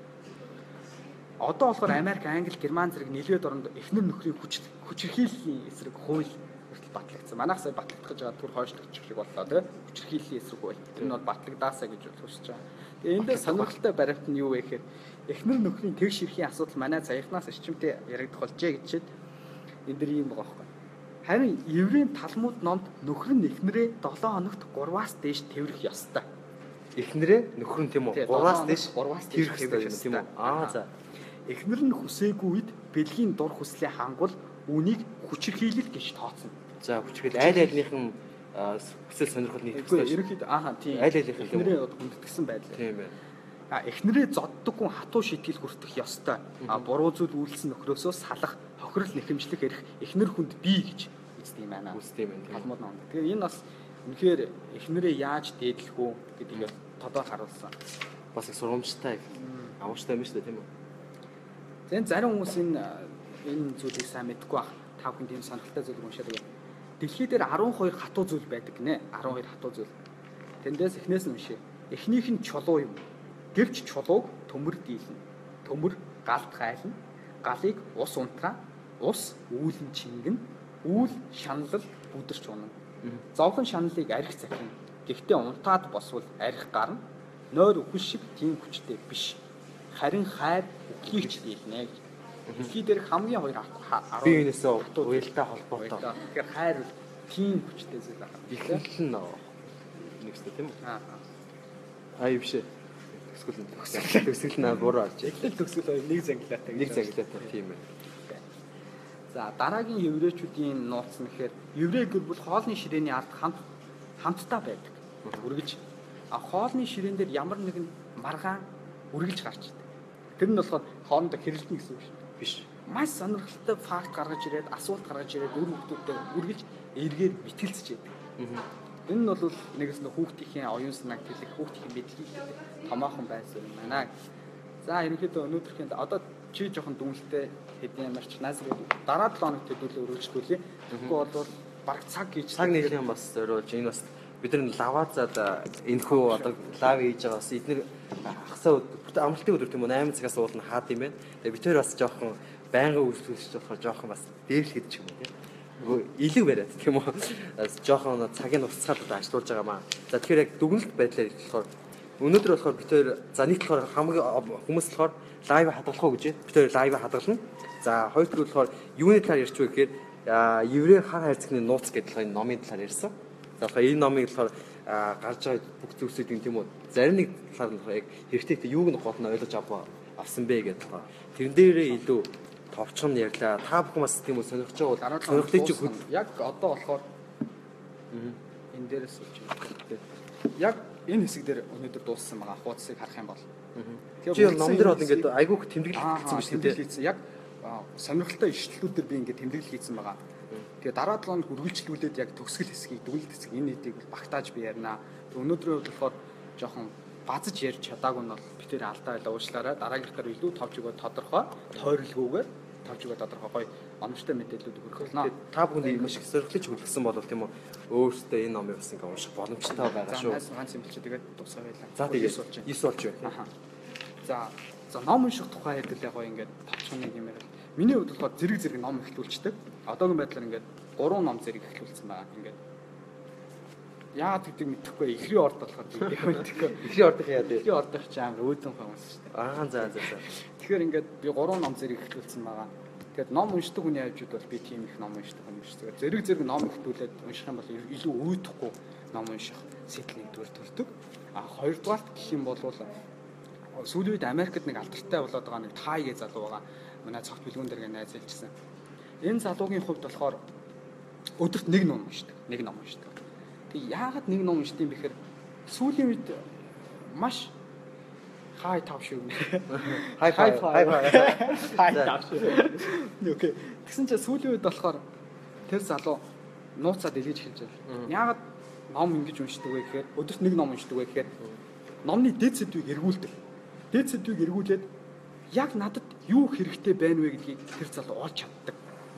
S1: Одоо болохоор Америк, Англи, Герман зэрэг нэлээд оронд эхнэр нөхрийн хүч хүчирхийллийн эсрэг хууль хүртэл батлагдсан. Манайх сая батлагдах гэж байгаа түр хойшлогч шиг боллоо тий. Хүчирхийллийн эсрэг хууль. Тэр нь бол батлагдаасаа гэж хүсэж байгаа. Тэгээ эндээ сонирхолтой баримт нь юу вэ гэхээр эхнэр нөхрийн тэгш эрхийн асуудал манай саяхнаас эрчимтэй яригдах болжээ гэчихэд энэ дэр юм байгаа байхгүй. Харин еврейн талмууд номд нөхөр нь эхнэрээ 7 хоногт 3-аас дээш тэврэх ёстой.
S2: Эхнэрээ нөхөр нь тийм үү?
S1: Тий,
S2: 3-аас
S1: долоо
S2: дээш
S1: хоногт 3-аас дээш
S2: хэрэгтэй юм тийм үү?
S1: ёстой.
S2: Аа за.
S1: Эхнэр нь хүсээгүй үед бэлгийн дур хүслээ хангуул үнийг хүчирхийлэл гэж тооцно.
S2: За айл айлныхын аа, хүсэл сонирхол
S1: Тэгэхгүй
S2: хэрэгтэй.
S1: ерөнхийдөө аа тийм.
S2: Аль нь тийм
S1: эхнэрээ хүндэтгсэн байлаа.
S2: Тийм байна.
S1: Эхнэрээ зоддог хүн хатуу шийтгэл хүртэх ёстой. А буруу зүйл үйлсэн нөхрөөсөө салах, хохирол нэхэмжлэх эрх эхнэр хүнд бий гэж үздэг юм байна.
S2: Үстэй байна. тийм.
S1: Талмууд номд. Тэгэхээр энэ бас үнэхээр эхнэрээ яаж дээдлэх үү гэдгийг тодор харуулсан.
S2: Бас их сурамжтай их амарчтай юм шүү дээ тийм үү?
S1: Тэгэн зарим хүмүүс энэ энэ зүйлийг сайн мэдгүй баг. Та бүхэн тийм сонирхолтой зүйл уншаад байгаа. Дэлхий дээр 12 хатуу зүйл байдаг гинэ. 12 хатуу зүйл. Тэндээс эхнээс нь уншия. Эхнийх нь чулуу юм. Гэвч чулууг төмөр дийлнэ. Төмөр галд гайлна. Галыг ус унтраа. Ус үүлэн чингэн. Үүл шаналл бүдэрч унана. Зовхон шаналлыг арх захин. Гэхдээ унтаад босвол арх гарна. Нойр үхэл шиг тийм хүчтэй биш. Харин хайр үхлийч дийлнэ гэж. Дэлхий дээр хамгийн хоёр ха-
S2: Би
S1: 10
S2: энэсээ
S1: хатуу
S2: уялдаа холбоотой.
S1: Тэгэхээр хайр бол тийм хүчтэй зүйл байна.
S2: Ихэнх нь нэгстэй тийм үү?
S1: Аа.
S2: Аа юу биш ээ. Төсгөл нь төсгөл. Төсгөл нь буруу арч.
S1: Эхлэл төгсгөл хоёр нэг зангилаатай.
S2: Нэг цаглаатай тийм ээ.
S1: За дараагийн еврейчүүдийн нууц нь гэхээр еврей гэр бүл хоолны ширээний ард хамт хамтдаа байдаг. Үргэлж а хоолны ширээн дээр ямар нэгэн маргаан үргэлж гарч идэг. Тэр нь болохоор хоорондоо хэрэлдэн гэсэн үг.
S2: Биш.
S1: Маш сонирхолтой факт гаргаж ирээд асуулт гаргаж ирээд үр хөвгүүдтэй үргэлж эргээр мэтгэлцэж яадаг. Энэ нь бол нэгээс нь хүүхдийн оюун санааг тэлэх хүүхдийн мэдлэгийг тэлэх томоохон байсан юм байна. За ерөнхийдөө өнөөдрхийн одоо чи жоохон дүнэлтэй хэдийн ямарч наазар дараа 7 хоногт хэдүүлээ өргөжлүүлээ. Тэгэхгүй бол баг цаг гэж
S2: Цаг нийлэн бас зориулж энэ бас бид нар лавазаад энэ хүү одоо лав хийж байгаа бас эдгээр хасаа амралтын өдөр тийм үү 8 цагаас уулна хаад юм байна. Тэгээ бид тэр бас жоохон байнгын үйлчлүүлж болохоор жоохон бас дээрлэхэд ч юм тийм. Илэг бариад тийм үү. Бас жоохон цагийг устсаад одоо ажилуулж байгаа маа. За тэгэхээр яг дүгнэлт байдлаар болохоор өнөөдөр болохоор бид тэр за нийт болохоор хамгийн хүмүүс болохоор лайв хадгалах уу гэж бид тэр лайв хадгална. За хоёр дахь болохоор юуны талаар ярьч вэ гэхээр еврей хар хайрцагны нууц гэдэг номын талаар ярьсан. За болохоор энэ номыг болохоор гарч байгаа бүх зүйлсүүдийн тийм үү зарим нэг талаар нь яг хэрэгтэй юуг нь гол нь ойлгож авсан бэ гэдэг тэрэн дээрээ илүү товчхон ярьлаа. Та бүхэн бас тийм үү сонирхож байгаа бол
S1: нь
S2: сонирхлыг чи
S1: дуусна. Яг одоо болохоор энэ дээрээс үуч. Яг энэ хэсэг дээр өнөөдөр дууссан байгаа хуудсыг харах юм бол.
S2: чи ном дээр бол ингээд айгүйх тэмдэглэл хийсэн биш үү
S1: хийсэн. Яг сонирхолтой ишлэлүүд дээр би ингээд тэмдэглэл хийсэн байгаа. Тэгээ дараа 7 хоног үргэлжлүүлээд яг төгсгөл хэсгийг дүгнэлт хэсэг энэ нийтийг багтааж би ярина. Өнөөдрөө болохоор жоохон базж ярьж чадаагүй нь бол би тэр алдаа байлаа уучлаарай. Дараагийнхаар илүү товч өгөө тодорхой, тойролгүйгээр товч өгөө тодорхой гоё оновчтой мэдээлэлүүд өгөх болно.
S2: Та бүхэнд маш их сонирхлыг хүлгэсэн бол тийм үү өөрөөсөө энэ номыг бас ингээд унших боломжтой байгаа шүү.
S1: ганц юм билчээ тэгээд дуусгая байлаа.
S2: За тэгээд
S1: болж байна.
S2: 9 болж байна.
S1: Аха. За за ном унших тухай хэдэл яг ингээд товчхон нэг юм яриад. Миний хувьд болохоор зэрэг зэрэг ном эхлүүлчихдэг. Одоогийн байдлаар ингээд 3 ном зэрэг эхлүүлсэн байгаа. Ингээд яагаад гэдгийг мэдэхгүй ихрийн орд болохоор би яг [laughs] мэдэхгүй.
S2: Ихний ордох яа дээ.
S1: Ихрийн ордох ч амар өөдөн хүмүүс шүү дээ.
S2: Аа за за за.
S1: Тэгэхээр ингээд би 3 ном зэрэг эхлүүлсэн байгаа. Тэгээд ном уншдаг хүний хажууд бол би тийм их ном уншдаг юм биш. Тэгээд зэрэг зэрэг ном эхлүүлээд унших юм бол илүү өөдөхгүй ном унших сэтэл нэгдүгээр төрдөг. А хоёрдугаарт гэх юм бол сүүлийн үед Америкт нэг алдартай болоод байгаа нэг Тай гэ залуу байгаа. Манай цогт бэлгүүн дээр найз хэлчихсэн. Энэ залуугийн хувьд болохоор өдөрт нэг ном уншдаг. Нэг ном уншдаг. Тэг яагаад нэг ном уншдаг юм бэхээр сүүлийн үед маш хай тав шүү.
S2: Хай. Хай фай.
S1: Хай тав шүү. Окей. Тэгсэн чинь сүүлийн үед болохоор тэр залуу нууцаад илгээж хэлж байна. Яагаад ном ингэж уншдаг вэ гэхээр өдөрт нэг ном уншдаг вэ гэхээр номны дэд сэдвийг эргүүлдэг. Дэд сэдвийг эргүүлээд яг надад юу хэрэгтэй байна вэ гэдгийг тэр залуу олж чаддаг.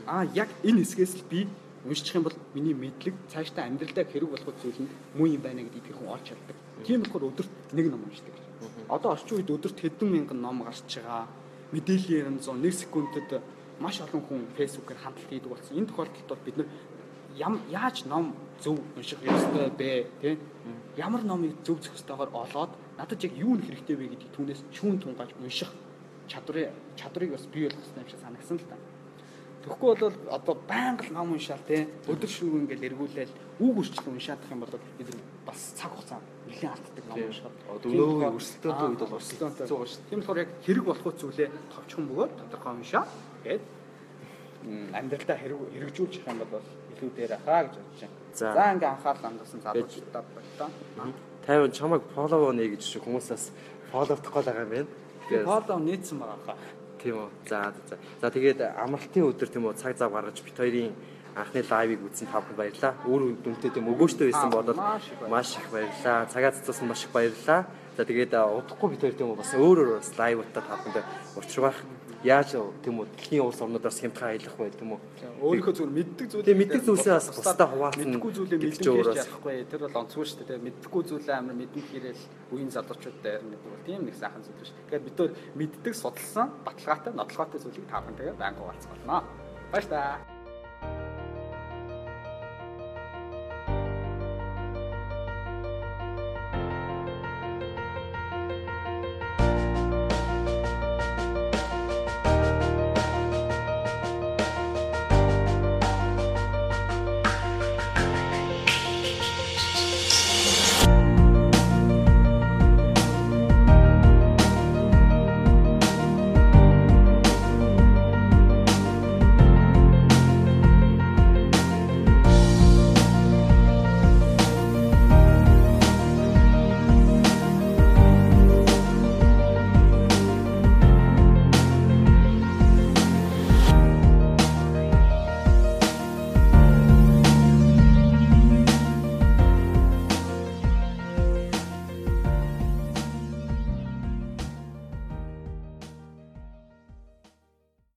S1: Аа яг энэ хэсгээс л би уншчих юм бол миний мэдлэг цаашдаа амьдралдаа хэрэг болох зүйл нь муу юм байна гэдгийг хүн олж чаддаг. Тийм болохоор өдөрт нэг ном уншдаг. Одоо орчин үед өдөрт хэдэн мянган ном гарч байгаа. Мэдээллийн 100 1 секундэд маш олон хүн фэйсбүүкээр хандлт хийдэг болсон. Энэ тохиолдолд бол бид нар яаж ном зөв унших ёстой бэ тий ямар номыг зөв зөвхөстойгоор олоод надад яг юу нь хэрэгтэй вэ гэдгийг түүнээс шүүн тунгааж унших чадварыг чадварыг бас бий болгох юм шиг санагсан л та. Тэгэхгүй бол одоо байнга л ном уншаал тий өдөр шөнөгүй ингээл эргүүлээл үг үрчлэн уншаадах юм бол бид бас цаг хугацаа нэлийн алддаг ном уншаад
S2: өнөөгийн өрсөлдөөнтэй үед бол
S1: өрсөлдөөнтэй зугаа шүү. Тийм болохоор яг хэрэг болох зүйлээ товчхон бөгөөд тодорхой уншаа гээд амьдралдаа хэрэг хэрэгжүүлж явах юм бол илүү дээр ахаа гэж бодож байна. За ингээ анхаарал хандсан залуучуудаа боллоо.
S2: 50 чамайг фоллоу нэ гэж хүмүүсээс фолловдох гол байгаа юм байна.
S1: Тэгээд фоллоу нийцсэн байгаа хаа.
S2: Тийм үү. За за. За тэгээд амралтын өдөр тийм үү цаг зав гаргаж бит хоёрын анхны лайвыг үзсэн та бүхэн баярлалаа. Өөр дүнтэй тийм өгөөжтэй байсан бодол маш их баярлалаа. Цагаа цацсан маш их баярлалаа. За тэгээд удахгүй бит хоёр тийм үү бас өөр өөр бас лайвуудаа та бүхэнд учрах. Яаж тийм үү дэлхийн улс орнуудаас хямдхан аялах вэ тийм үү
S1: өөрийнхөө зүгээр мэддэг зүйл
S2: тийм мэддэг зүйлсээ бас бусдаа хуваалцах
S1: мэдхгүй зүйлээ мэддэг гэж яахгүй тэр бол онцгүй шүү дээ мэдхгүй зүйлээ амар мэдэн хэрэл үеийн залуучуудтай гэдэг бол тийм нэг сайхан зүйл шүү тэгэхээр бид нар мэддэг судалсан баталгаатай нотлогоотой зүйлийг та бүхэн тэгээ байнга хуваалцах болно. Баяр та